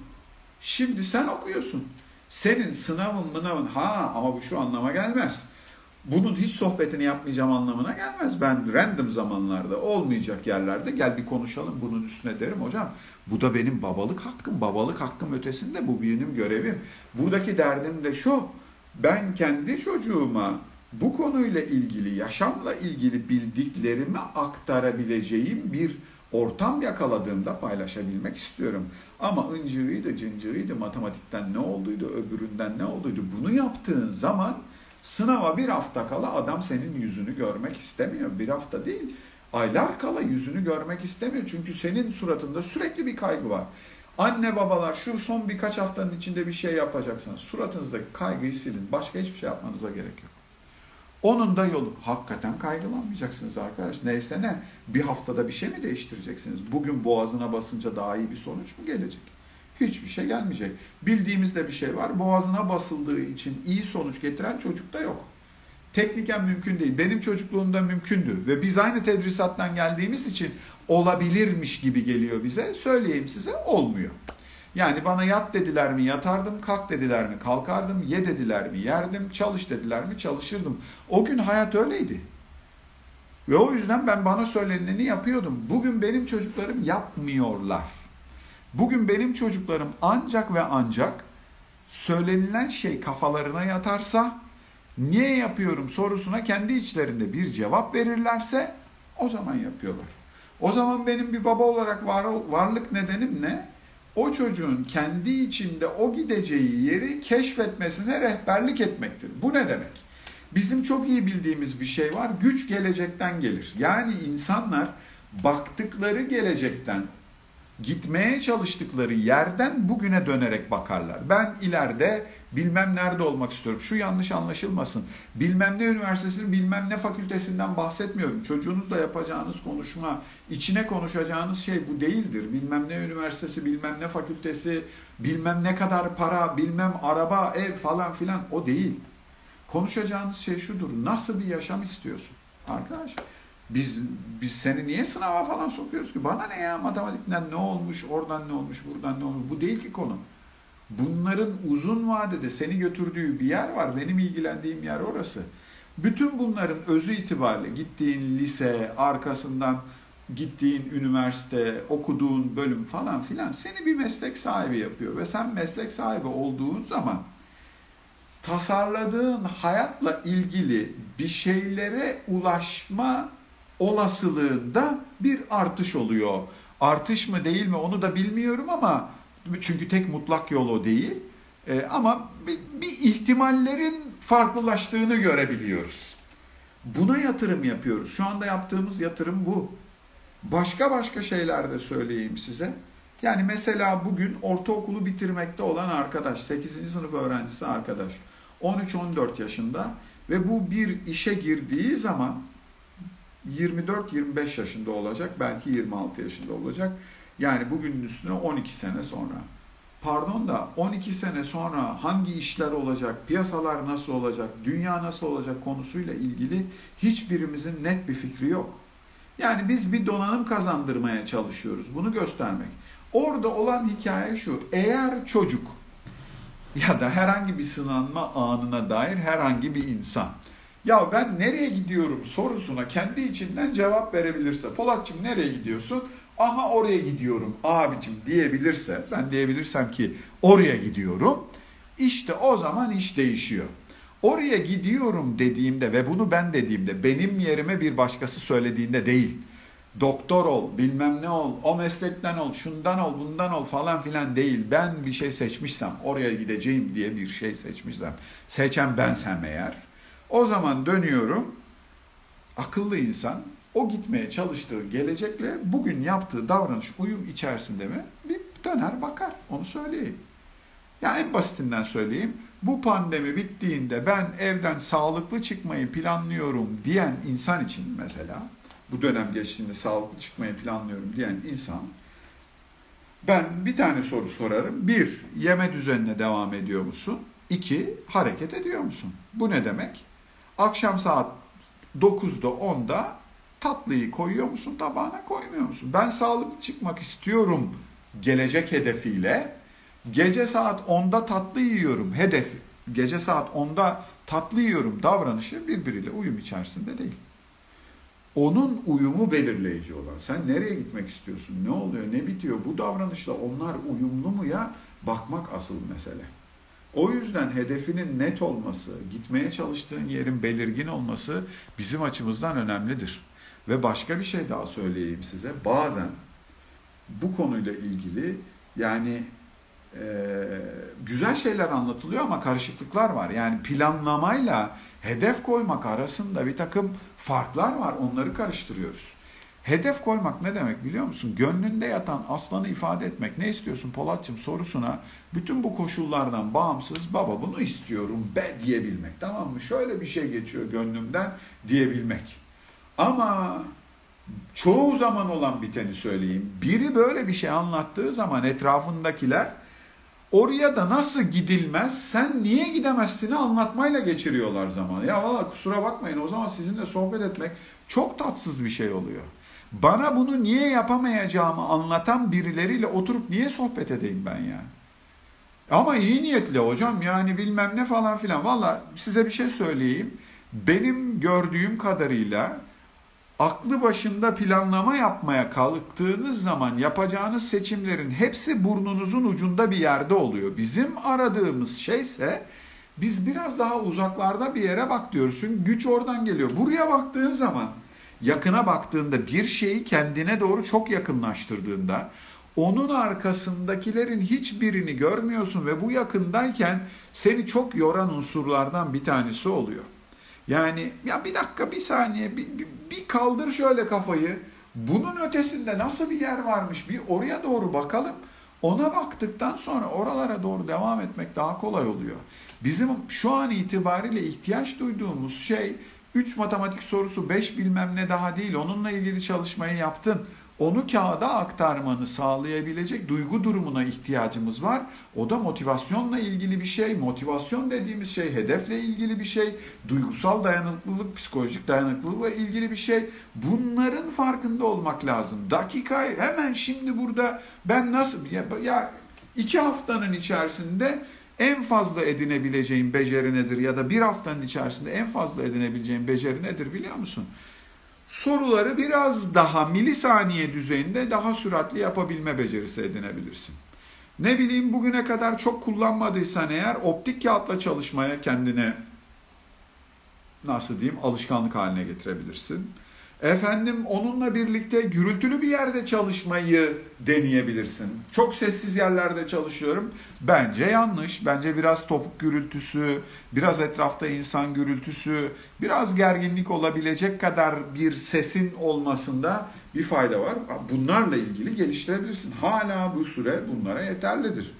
Şimdi sen okuyorsun. Senin sınavın mınavın ha ama bu şu anlama gelmez. Bunun hiç sohbetini yapmayacağım anlamına gelmez. Ben random zamanlarda olmayacak yerlerde gel bir konuşalım bunun üstüne derim hocam. Bu da benim babalık hakkım. Babalık hakkım ötesinde bu benim görevim. Buradaki derdim de şu. Ben kendi çocuğuma bu konuyla ilgili, yaşamla ilgili bildiklerimi aktarabileceğim bir ortam yakaladığımda paylaşabilmek istiyorum. Ama ıncırıydı, cıncırıydı, matematikten ne olduydu, öbüründen ne olduydu. Bunu yaptığın zaman sınava bir hafta kala adam senin yüzünü görmek istemiyor. Bir hafta değil, aylar kala yüzünü görmek istemiyor. Çünkü senin suratında sürekli bir kaygı var. Anne babalar şu son birkaç haftanın içinde bir şey yapacaksanız suratınızdaki kaygıyı silin. Başka hiçbir şey yapmanıza gerek yok. Onun da yolu. Hakikaten kaygılanmayacaksınız arkadaş. Neyse ne. Bir haftada bir şey mi değiştireceksiniz? Bugün boğazına basınca daha iyi bir sonuç mu gelecek? Hiçbir şey gelmeyecek. Bildiğimizde bir şey var. Boğazına basıldığı için iyi sonuç getiren çocukta yok. Tekniken mümkün değil. Benim çocukluğumda mümkündü. Ve biz aynı tedrisattan geldiğimiz için olabilirmiş gibi geliyor bize. Söyleyeyim size olmuyor. Yani bana yat dediler mi yatardım, kalk dediler mi kalkardım, ye dediler mi yerdim, çalış dediler mi çalışırdım. O gün hayat öyleydi. Ve o yüzden ben bana söyleneni yapıyordum. Bugün benim çocuklarım yapmıyorlar. Bugün benim çocuklarım ancak ve ancak söylenilen şey kafalarına yatarsa niye yapıyorum sorusuna kendi içlerinde bir cevap verirlerse o zaman yapıyorlar. O zaman benim bir baba olarak var, varlık nedenim ne? O çocuğun kendi içinde o gideceği yeri keşfetmesine rehberlik etmektir. Bu ne demek? Bizim çok iyi bildiğimiz bir şey var. Güç gelecekten gelir. Yani insanlar baktıkları gelecekten gitmeye çalıştıkları yerden bugüne dönerek bakarlar. Ben ileride bilmem nerede olmak istiyorum. Şu yanlış anlaşılmasın. Bilmem ne üniversitesinin bilmem ne fakültesinden bahsetmiyorum. Çocuğunuzla yapacağınız konuşma, içine konuşacağınız şey bu değildir. Bilmem ne üniversitesi, bilmem ne fakültesi, bilmem ne kadar para, bilmem araba, ev falan filan o değil. Konuşacağınız şey şudur. Nasıl bir yaşam istiyorsun? Arkadaş biz biz seni niye sınava falan sokuyoruz ki? Bana ne ya matematikten ne olmuş, oradan ne olmuş, buradan ne olmuş? Bu değil ki konu. Bunların uzun vadede seni götürdüğü bir yer var. Benim ilgilendiğim yer orası. Bütün bunların özü itibariyle gittiğin lise, arkasından gittiğin üniversite, okuduğun bölüm falan filan seni bir meslek sahibi yapıyor. Ve sen meslek sahibi olduğun zaman tasarladığın hayatla ilgili bir şeylere ulaşma olasılığında bir artış oluyor. Artış mı değil mi onu da bilmiyorum ama çünkü tek mutlak yol o değil. E, ama bir, bir ihtimallerin farklılaştığını görebiliyoruz. Buna yatırım yapıyoruz. Şu anda yaptığımız yatırım bu. Başka başka şeyler de söyleyeyim size. Yani mesela bugün ortaokulu bitirmekte olan arkadaş, 8. sınıf öğrencisi arkadaş, 13-14 yaşında ve bu bir işe girdiği zaman 24-25 yaşında olacak, belki 26 yaşında olacak. Yani bugünün üstüne 12 sene sonra. Pardon da 12 sene sonra hangi işler olacak, piyasalar nasıl olacak, dünya nasıl olacak konusuyla ilgili hiçbirimizin net bir fikri yok. Yani biz bir donanım kazandırmaya çalışıyoruz. Bunu göstermek. Orada olan hikaye şu. Eğer çocuk ya da herhangi bir sınanma anına dair herhangi bir insan ya ben nereye gidiyorum sorusuna kendi içinden cevap verebilirse Polatçım nereye gidiyorsun? Aha oraya gidiyorum abicim diyebilirse ben diyebilirsem ki oraya gidiyorum işte o zaman iş değişiyor. Oraya gidiyorum dediğimde ve bunu ben dediğimde benim yerime bir başkası söylediğinde değil. Doktor ol, bilmem ne ol, o meslekten ol, şundan ol, bundan ol falan filan değil. Ben bir şey seçmişsem, oraya gideceğim diye bir şey seçmişsem, seçen bensem eğer, o zaman dönüyorum, akıllı insan o gitmeye çalıştığı gelecekle bugün yaptığı davranış uyum içerisinde mi? Bir döner bakar. Onu söyleyeyim. Ya en basitinden söyleyeyim. Bu pandemi bittiğinde ben evden sağlıklı çıkmayı planlıyorum diyen insan için mesela bu dönem geçtiğinde sağlıklı çıkmayı planlıyorum diyen insan ben bir tane soru sorarım. Bir, yeme düzenine devam ediyor musun? İki, hareket ediyor musun? Bu ne demek? Akşam saat 9'da 10'da tatlıyı koyuyor musun tabağına koymuyor musun? Ben sağlıklı çıkmak istiyorum gelecek hedefiyle gece saat 10'da tatlı yiyorum hedef gece saat 10'da tatlı yiyorum davranışı birbiriyle uyum içerisinde değil. Onun uyumu belirleyici olan. Sen nereye gitmek istiyorsun? Ne oluyor? Ne bitiyor? Bu davranışla onlar uyumlu mu ya? Bakmak asıl mesele. O yüzden hedefinin net olması, gitmeye çalıştığın yerin belirgin olması bizim açımızdan önemlidir. Ve başka bir şey daha söyleyeyim size. Bazen bu konuyla ilgili yani e, güzel şeyler anlatılıyor ama karışıklıklar var. Yani planlamayla hedef koymak arasında bir takım farklar var. Onları karıştırıyoruz. Hedef koymak ne demek biliyor musun? Gönlünde yatan aslanı ifade etmek. Ne istiyorsun Polatçım sorusuna bütün bu koşullardan bağımsız baba bunu istiyorum be diyebilmek. Tamam mı? Şöyle bir şey geçiyor gönlümden diyebilmek. Ama çoğu zaman olan biteni söyleyeyim. Biri böyle bir şey anlattığı zaman etrafındakiler oraya da nasıl gidilmez sen niye gidemezsini anlatmayla geçiriyorlar zaman. Ya valla kusura bakmayın o zaman sizinle sohbet etmek çok tatsız bir şey oluyor. Bana bunu niye yapamayacağımı anlatan birileriyle oturup niye sohbet edeyim ben yani? Ama iyi niyetli hocam yani bilmem ne falan filan. Valla size bir şey söyleyeyim. Benim gördüğüm kadarıyla aklı başında planlama yapmaya kalktığınız zaman yapacağınız seçimlerin hepsi burnunuzun ucunda bir yerde oluyor. Bizim aradığımız şeyse biz biraz daha uzaklarda bir yere bak diyoruz. Çünkü güç oradan geliyor. Buraya baktığın zaman yakına baktığında bir şeyi kendine doğru çok yakınlaştırdığında onun arkasındakilerin hiçbirini görmüyorsun ve bu yakındayken seni çok yoran unsurlardan bir tanesi oluyor. Yani ya bir dakika bir saniye bir, bir, bir kaldır şöyle kafayı. Bunun ötesinde nasıl bir yer varmış bir oraya doğru bakalım. Ona baktıktan sonra oralara doğru devam etmek daha kolay oluyor. Bizim şu an itibariyle ihtiyaç duyduğumuz şey 3 matematik sorusu 5 bilmem ne daha değil. Onunla ilgili çalışmayı yaptın onu kağıda aktarmanı sağlayabilecek duygu durumuna ihtiyacımız var. O da motivasyonla ilgili bir şey. Motivasyon dediğimiz şey hedefle ilgili bir şey. Duygusal dayanıklılık, psikolojik dayanıklılıkla ilgili bir şey. Bunların farkında olmak lazım. Dakika hemen şimdi burada ben nasıl ya, ya iki haftanın içerisinde en fazla edinebileceğim beceri nedir ya da bir haftanın içerisinde en fazla edinebileceğim beceri nedir biliyor musun? Soruları biraz daha milisaniye düzeyinde daha süratli yapabilme becerisi edinebilirsin. Ne bileyim bugüne kadar çok kullanmadıysan eğer optik kağıtla çalışmaya kendine nasıl diyeyim alışkanlık haline getirebilirsin. Efendim onunla birlikte gürültülü bir yerde çalışmayı deneyebilirsin. Çok sessiz yerlerde çalışıyorum. Bence yanlış. Bence biraz topuk gürültüsü, biraz etrafta insan gürültüsü, biraz gerginlik olabilecek kadar bir sesin olmasında bir fayda var. Bunlarla ilgili geliştirebilirsin. Hala bu süre bunlara yeterlidir.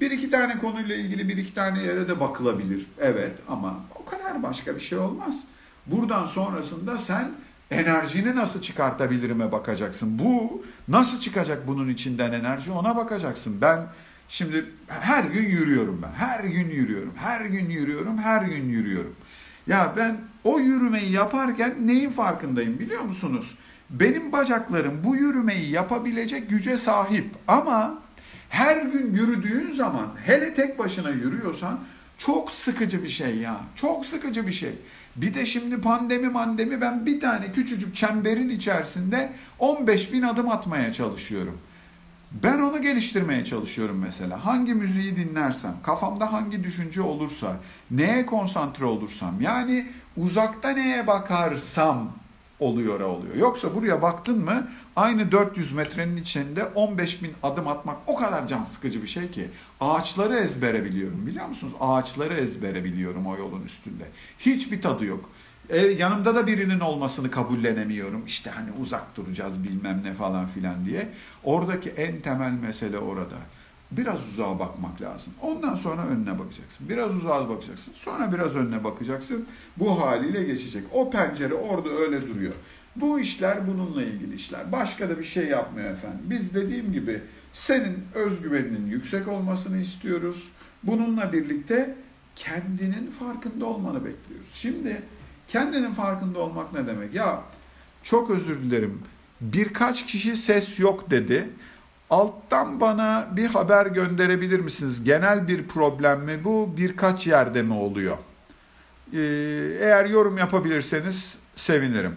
Bir iki tane konuyla ilgili bir iki tane yere de bakılabilir. Evet ama o kadar başka bir şey olmaz. Buradan sonrasında sen enerjini nasıl çıkartabilirime bakacaksın. Bu nasıl çıkacak bunun içinden enerji ona bakacaksın. Ben şimdi her gün yürüyorum ben. Her gün yürüyorum. Her gün yürüyorum. Her gün yürüyorum. Ya ben o yürümeyi yaparken neyin farkındayım biliyor musunuz? Benim bacaklarım bu yürümeyi yapabilecek güce sahip ama her gün yürüdüğün zaman hele tek başına yürüyorsan çok sıkıcı bir şey ya. Çok sıkıcı bir şey. Bir de şimdi pandemi mandemi ben bir tane küçücük çemberin içerisinde 15 bin adım atmaya çalışıyorum. Ben onu geliştirmeye çalışıyorum mesela. Hangi müziği dinlersem, kafamda hangi düşünce olursa, neye konsantre olursam, yani uzakta neye bakarsam oluyor oluyor. Yoksa buraya baktın mı aynı 400 metrenin içinde 15 bin adım atmak o kadar can sıkıcı bir şey ki. Ağaçları ezbere biliyorum biliyor musunuz? Ağaçları ezbere biliyorum o yolun üstünde. Hiçbir tadı yok. E, yanımda da birinin olmasını kabullenemiyorum. İşte hani uzak duracağız bilmem ne falan filan diye. Oradaki en temel mesele orada. Biraz uzağa bakmak lazım. Ondan sonra önüne bakacaksın. Biraz uzağa bakacaksın. Sonra biraz önüne bakacaksın. Bu haliyle geçecek. O pencere orada öyle duruyor. Bu işler bununla ilgili işler. Başka da bir şey yapmıyor efendim. Biz dediğim gibi senin özgüveninin yüksek olmasını istiyoruz. Bununla birlikte kendinin farkında olmanı bekliyoruz. Şimdi kendinin farkında olmak ne demek? Ya çok özür dilerim. Birkaç kişi ses yok dedi alttan bana bir haber gönderebilir misiniz? Genel bir problem mi bu? Birkaç yerde mi oluyor? Ee, eğer yorum yapabilirseniz sevinirim.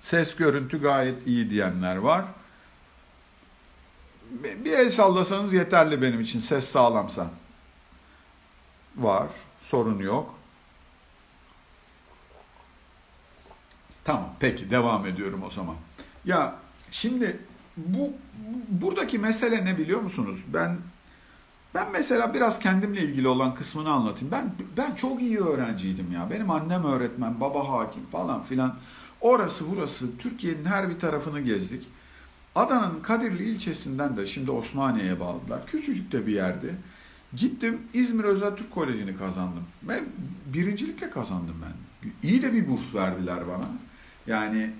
Ses görüntü gayet iyi diyenler var. Bir el sallasanız yeterli benim için ses sağlamsa. Var, sorun yok. Tamam, peki devam ediyorum o zaman. Ya şimdi bu buradaki mesele ne biliyor musunuz? Ben ben mesela biraz kendimle ilgili olan kısmını anlatayım. Ben ben çok iyi öğrenciydim ya. Benim annem öğretmen, baba hakim falan filan. Orası burası Türkiye'nin her bir tarafını gezdik. Adana'nın Kadirli ilçesinden de şimdi Osmaniye'ye bağladılar. Küçücük de bir yerdi. Gittim İzmir Özel Türk Koleji'ni kazandım. Ve birincilikle kazandım ben. İyi de bir burs verdiler bana. Yani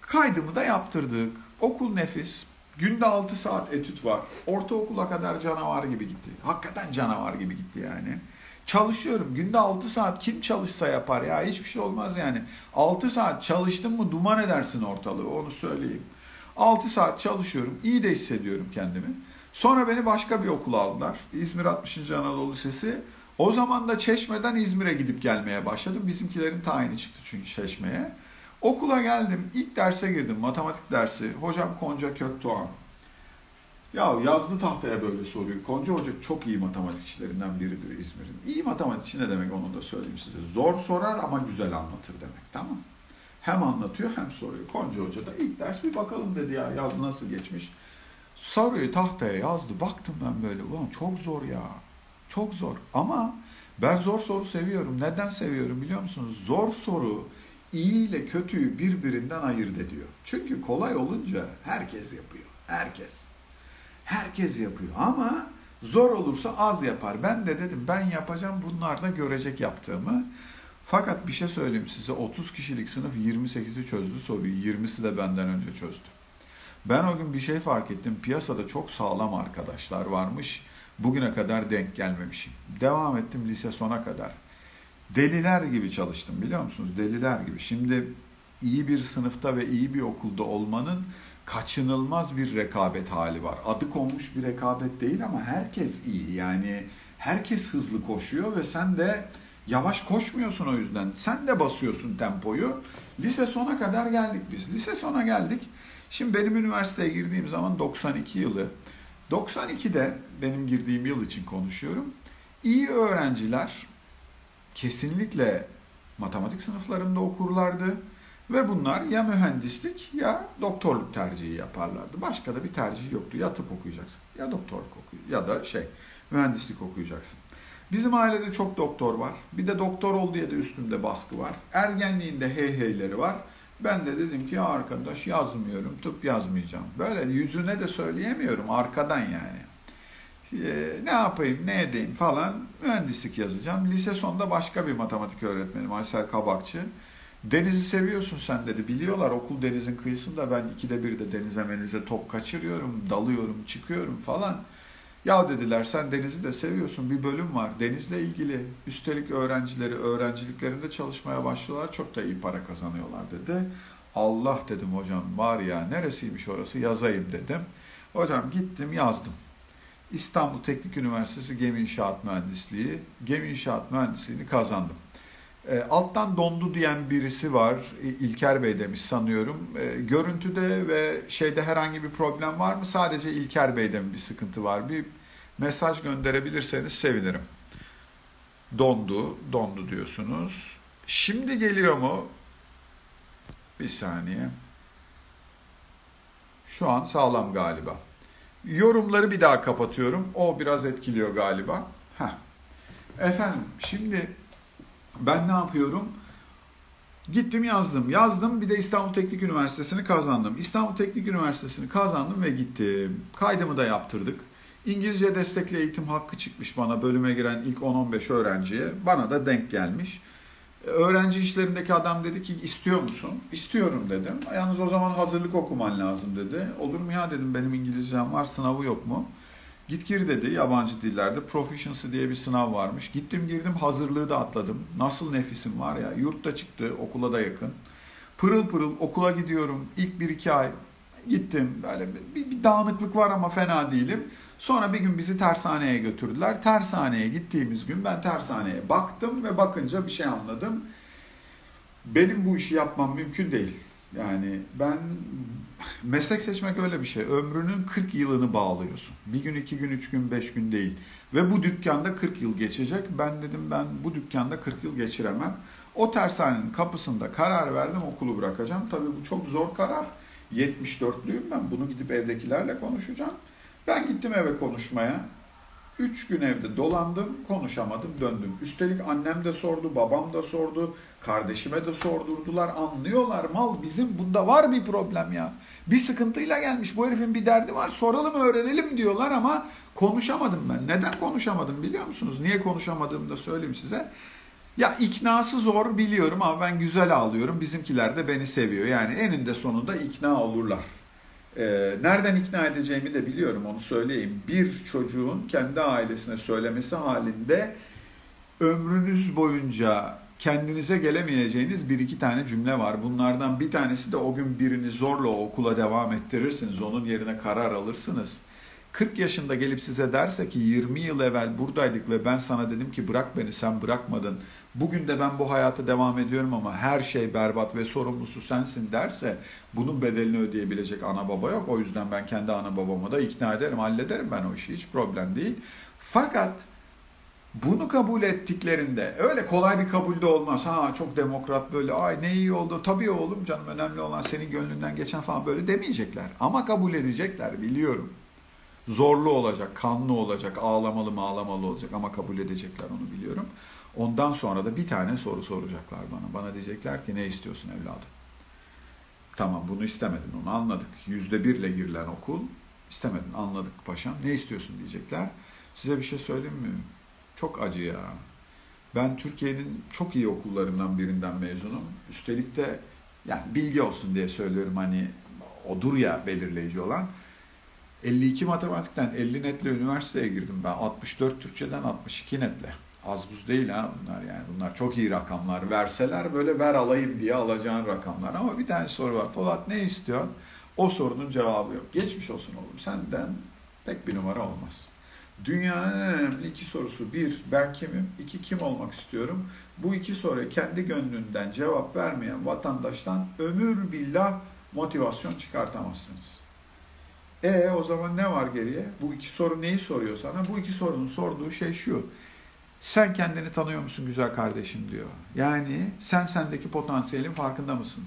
kaydımı da yaptırdık. Okul nefis. Günde 6 saat etüt var. Ortaokula kadar canavar gibi gitti. Hakikaten canavar gibi gitti yani. Çalışıyorum. Günde 6 saat kim çalışsa yapar ya. Hiçbir şey olmaz yani. 6 saat çalıştın mı duman edersin ortalığı onu söyleyeyim. 6 saat çalışıyorum. İyi de hissediyorum kendimi. Sonra beni başka bir okula aldılar. İzmir 60. Anadolu Lisesi. O zaman da Çeşme'den İzmir'e gidip gelmeye başladım. Bizimkilerin tayini çıktı çünkü Çeşme'ye. Okula geldim. İlk derse girdim. Matematik dersi. Hocam Konca Kökdoğan. Ya yazdı tahtaya böyle soruyu. Konca Hoca çok iyi matematikçilerinden biridir İzmir'in. İyi matematikçi ne demek onu da söyleyeyim size. Zor sorar ama güzel anlatır demek. Tamam Hem anlatıyor hem soruyor. Konca Hoca da ilk ders bir bakalım dedi ya yaz nasıl geçmiş. Soruyu tahtaya yazdı. Baktım ben böyle ulan çok zor ya. Çok zor. Ama ben zor soru seviyorum. Neden seviyorum biliyor musunuz? Zor soru iyi ile kötüyü birbirinden ayırt ediyor. Çünkü kolay olunca herkes yapıyor. Herkes. Herkes yapıyor ama zor olursa az yapar. Ben de dedim ben yapacağım bunlar da görecek yaptığımı. Fakat bir şey söyleyeyim size 30 kişilik sınıf 28'i çözdü soruyu 20'si de benden önce çözdü. Ben o gün bir şey fark ettim piyasada çok sağlam arkadaşlar varmış bugüne kadar denk gelmemişim. Devam ettim lise sona kadar. Deliler gibi çalıştım biliyor musunuz? Deliler gibi. Şimdi iyi bir sınıfta ve iyi bir okulda olmanın kaçınılmaz bir rekabet hali var. Adı konmuş bir rekabet değil ama herkes iyi. Yani herkes hızlı koşuyor ve sen de yavaş koşmuyorsun o yüzden. Sen de basıyorsun tempoyu. Lise sona kadar geldik biz. Lise sona geldik. Şimdi benim üniversiteye girdiğim zaman 92 yılı. 92'de benim girdiğim yıl için konuşuyorum. İyi öğrenciler kesinlikle matematik sınıflarında okurlardı. Ve bunlar ya mühendislik ya doktorluk tercihi yaparlardı. Başka da bir tercih yoktu. Ya tıp okuyacaksın ya doktorluk okuyacaksın ya da şey mühendislik okuyacaksın. Bizim ailede çok doktor var. Bir de doktor ol diye de üstümde baskı var. Ergenliğinde hey heyleri var. Ben de dedim ki arkadaş yazmıyorum, tıp yazmayacağım. Böyle yüzüne de söyleyemiyorum arkadan yani. Ee, ne yapayım, ne edeyim falan mühendislik yazacağım. Lise sonunda başka bir matematik öğretmenim Aysel Kabakçı. Denizi seviyorsun sen dedi. Biliyorlar okul denizin kıyısında ben ikide bir de denize menize top kaçırıyorum, dalıyorum, çıkıyorum falan. Ya dediler sen denizi de seviyorsun bir bölüm var denizle ilgili. Üstelik öğrencileri öğrenciliklerinde çalışmaya başlıyorlar çok da iyi para kazanıyorlar dedi. Allah dedim hocam var ya neresiymiş orası yazayım dedim. Hocam gittim yazdım. İstanbul Teknik Üniversitesi Gemi İnşaat Mühendisliği, Gemi İnşaat Mühendisliğini kazandım. E, alttan dondu diyen birisi var. İlker Bey demiş sanıyorum. E, görüntüde ve şeyde herhangi bir problem var mı? Sadece İlker Bey'de mi bir sıkıntı var? Bir mesaj gönderebilirseniz sevinirim. Dondu, dondu diyorsunuz. Şimdi geliyor mu? Bir saniye. Şu an sağlam galiba. Yorumları bir daha kapatıyorum. O biraz etkiliyor galiba. Heh. Efendim şimdi ben ne yapıyorum? Gittim yazdım. Yazdım bir de İstanbul Teknik Üniversitesi'ni kazandım. İstanbul Teknik Üniversitesi'ni kazandım ve gittim. Kaydımı da yaptırdık. İngilizce destekli eğitim hakkı çıkmış bana bölüme giren ilk 10-15 öğrenciye. Bana da denk gelmiş. Öğrenci işlerindeki adam dedi ki istiyor musun? İstiyorum dedim. Yalnız o zaman hazırlık okuman lazım dedi. Olur mu ya dedim benim İngilizcem var sınavı yok mu? Git gir dedi yabancı dillerde. Proficiency diye bir sınav varmış. Gittim girdim hazırlığı da atladım. Nasıl nefisim var ya. Yurtta çıktı okula da yakın. Pırıl pırıl okula gidiyorum. İlk bir iki ay gittim. Böyle bir, bir dağınıklık var ama fena değilim. Sonra bir gün bizi tersaneye götürdüler. Tersaneye gittiğimiz gün ben tersaneye baktım ve bakınca bir şey anladım. Benim bu işi yapmam mümkün değil. Yani ben meslek seçmek öyle bir şey. Ömrünün 40 yılını bağlıyorsun. Bir gün, iki gün, üç gün, beş gün değil. Ve bu dükkanda 40 yıl geçecek. Ben dedim ben bu dükkanda 40 yıl geçiremem. O tersanenin kapısında karar verdim okulu bırakacağım. Tabii bu çok zor karar. 74'lüyüm ben. Bunu gidip evdekilerle konuşacağım. Ben gittim eve konuşmaya. Üç gün evde dolandım, konuşamadım, döndüm. Üstelik annem de sordu, babam da sordu, kardeşime de sordurdular. Anlıyorlar mal bizim bunda var bir problem ya. Bir sıkıntıyla gelmiş bu herifin bir derdi var soralım öğrenelim diyorlar ama konuşamadım ben. Neden konuşamadım biliyor musunuz? Niye konuşamadığımı da söyleyeyim size. Ya iknası zor biliyorum ama ben güzel ağlıyorum. Bizimkiler de beni seviyor. Yani eninde sonunda ikna olurlar. Ee, nereden ikna edeceğimi de biliyorum onu söyleyeyim. Bir çocuğun kendi ailesine söylemesi halinde ömrünüz boyunca kendinize gelemeyeceğiniz bir iki tane cümle var. Bunlardan bir tanesi de o gün birini zorla okula devam ettirirsiniz. Onun yerine karar alırsınız. 40 yaşında gelip size derse ki 20 yıl evvel buradaydık ve ben sana dedim ki bırak beni sen bırakmadın. Bugün de ben bu hayata devam ediyorum ama her şey berbat ve sorumlusu sensin derse bunun bedelini ödeyebilecek ana baba yok. O yüzden ben kendi ana babamı da ikna ederim, hallederim ben o işi hiç problem değil. Fakat bunu kabul ettiklerinde öyle kolay bir kabulde olmaz. Ha çok demokrat böyle ay ne iyi oldu. Tabii oğlum canım önemli olan senin gönlünden geçen falan böyle demeyecekler. Ama kabul edecekler biliyorum. Zorlu olacak, kanlı olacak, ağlamalı mı ağlamalı olacak ama kabul edecekler onu biliyorum. Ondan sonra da bir tane soru soracaklar bana. Bana diyecekler ki ne istiyorsun evladım? Tamam bunu istemedin onu anladık. Yüzde birle girilen okul istemedin anladık paşam. Ne istiyorsun diyecekler. Size bir şey söyleyeyim mi? Çok acı ya. Ben Türkiye'nin çok iyi okullarından birinden mezunum. Üstelik de yani bilgi olsun diye söylüyorum hani odur ya belirleyici olan. 52 matematikten 50 netle üniversiteye girdim ben. 64 Türkçeden 62 netle. Az buz değil ha bunlar yani. Bunlar çok iyi rakamlar. Verseler böyle ver alayım diye alacağın rakamlar. Ama bir tane soru var. Polat ne istiyorsun? O sorunun cevabı yok. Geçmiş olsun oğlum. Senden pek bir numara olmaz. Dünyanın en önemli iki sorusu. Bir, ben kimim? İki, kim olmak istiyorum? Bu iki soruya kendi gönlünden cevap vermeyen vatandaştan ömür billah motivasyon çıkartamazsınız. E o zaman ne var geriye? Bu iki soru neyi soruyor sana? Bu iki sorunun sorduğu şey şu. Sen kendini tanıyor musun güzel kardeşim diyor. Yani sen sendeki potansiyelin farkında mısın?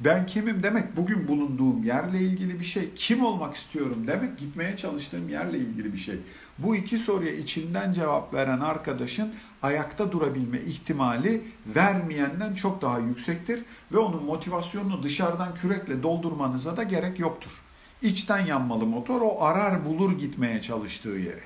Ben kimim demek bugün bulunduğum yerle ilgili bir şey. Kim olmak istiyorum demek gitmeye çalıştığım yerle ilgili bir şey. Bu iki soruya içinden cevap veren arkadaşın ayakta durabilme ihtimali vermeyenden çok daha yüksektir ve onun motivasyonunu dışarıdan kürekle doldurmanıza da gerek yoktur. İçten yanmalı motor o arar bulur gitmeye çalıştığı yeri.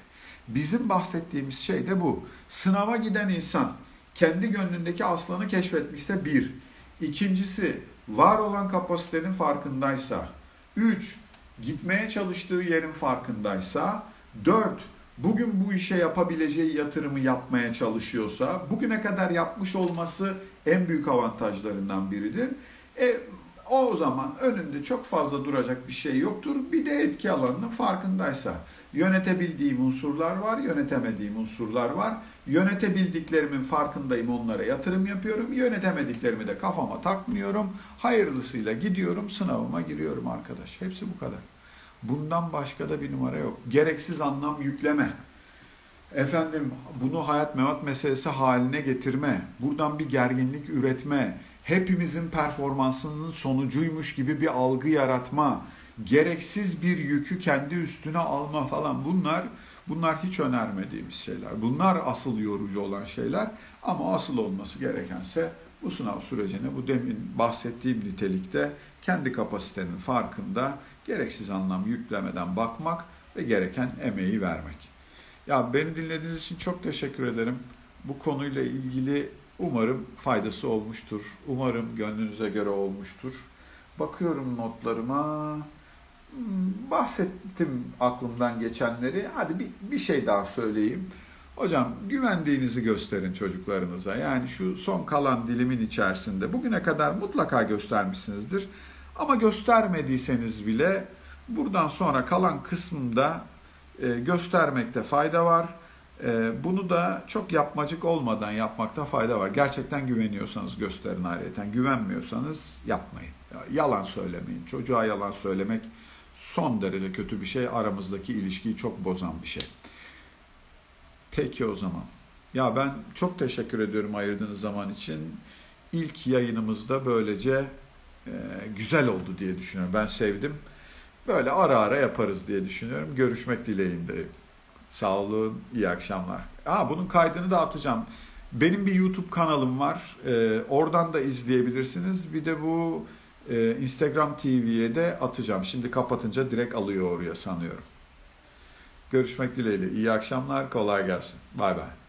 Bizim bahsettiğimiz şey de bu. Sınava giden insan kendi gönlündeki aslanı keşfetmişse bir. İkincisi var olan kapasitenin farkındaysa. Üç, gitmeye çalıştığı yerin farkındaysa. Dört, bugün bu işe yapabileceği yatırımı yapmaya çalışıyorsa, bugüne kadar yapmış olması en büyük avantajlarından biridir. E, o zaman önünde çok fazla duracak bir şey yoktur. Bir de etki alanının farkındaysa. Yönetebildiğim unsurlar var, yönetemediğim unsurlar var. Yönetebildiklerimin farkındayım, onlara yatırım yapıyorum. Yönetemediklerimi de kafama takmıyorum. Hayırlısıyla gidiyorum, sınavıma giriyorum arkadaş. Hepsi bu kadar. Bundan başka da bir numara yok. Gereksiz anlam yükleme. Efendim bunu hayat mevat meselesi haline getirme. Buradan bir gerginlik üretme. Hepimizin performansının sonucuymuş gibi bir algı yaratma gereksiz bir yükü kendi üstüne alma falan bunlar bunlar hiç önermediğimiz şeyler. Bunlar asıl yorucu olan şeyler ama asıl olması gerekense bu sınav sürecine bu demin bahsettiğim nitelikte kendi kapasitenin farkında gereksiz anlam yüklemeden bakmak ve gereken emeği vermek. Ya beni dinlediğiniz için çok teşekkür ederim. Bu konuyla ilgili umarım faydası olmuştur. Umarım gönlünüze göre olmuştur. Bakıyorum notlarıma. Bahsettim aklımdan geçenleri. Hadi bir, bir şey daha söyleyeyim. Hocam güvendiğinizi gösterin çocuklarınıza. Yani şu son kalan dilimin içerisinde bugüne kadar mutlaka göstermişsinizdir. Ama göstermediyseniz bile buradan sonra kalan kısmında e, göstermekte fayda var. E, bunu da çok yapmacık olmadan yapmakta fayda var. Gerçekten güveniyorsanız gösterin ayrıyeten. Güvenmiyorsanız yapmayın. Yalan söylemeyin. Çocuğa yalan söylemek son derece kötü bir şey. Aramızdaki ilişkiyi çok bozan bir şey. Peki o zaman. Ya ben çok teşekkür ediyorum ayırdığınız zaman için. İlk yayınımızda böylece e, güzel oldu diye düşünüyorum. Ben sevdim. Böyle ara ara yaparız diye düşünüyorum. Görüşmek dileğindeyim. Sağ olun, iyi akşamlar. Aa, bunun kaydını da atacağım. Benim bir YouTube kanalım var. Ee, oradan da izleyebilirsiniz. Bir de bu e, Instagram TV'ye de atacağım. Şimdi kapatınca direkt alıyor oraya sanıyorum. Görüşmek dileğiyle. İyi akşamlar, kolay gelsin. Bay bay.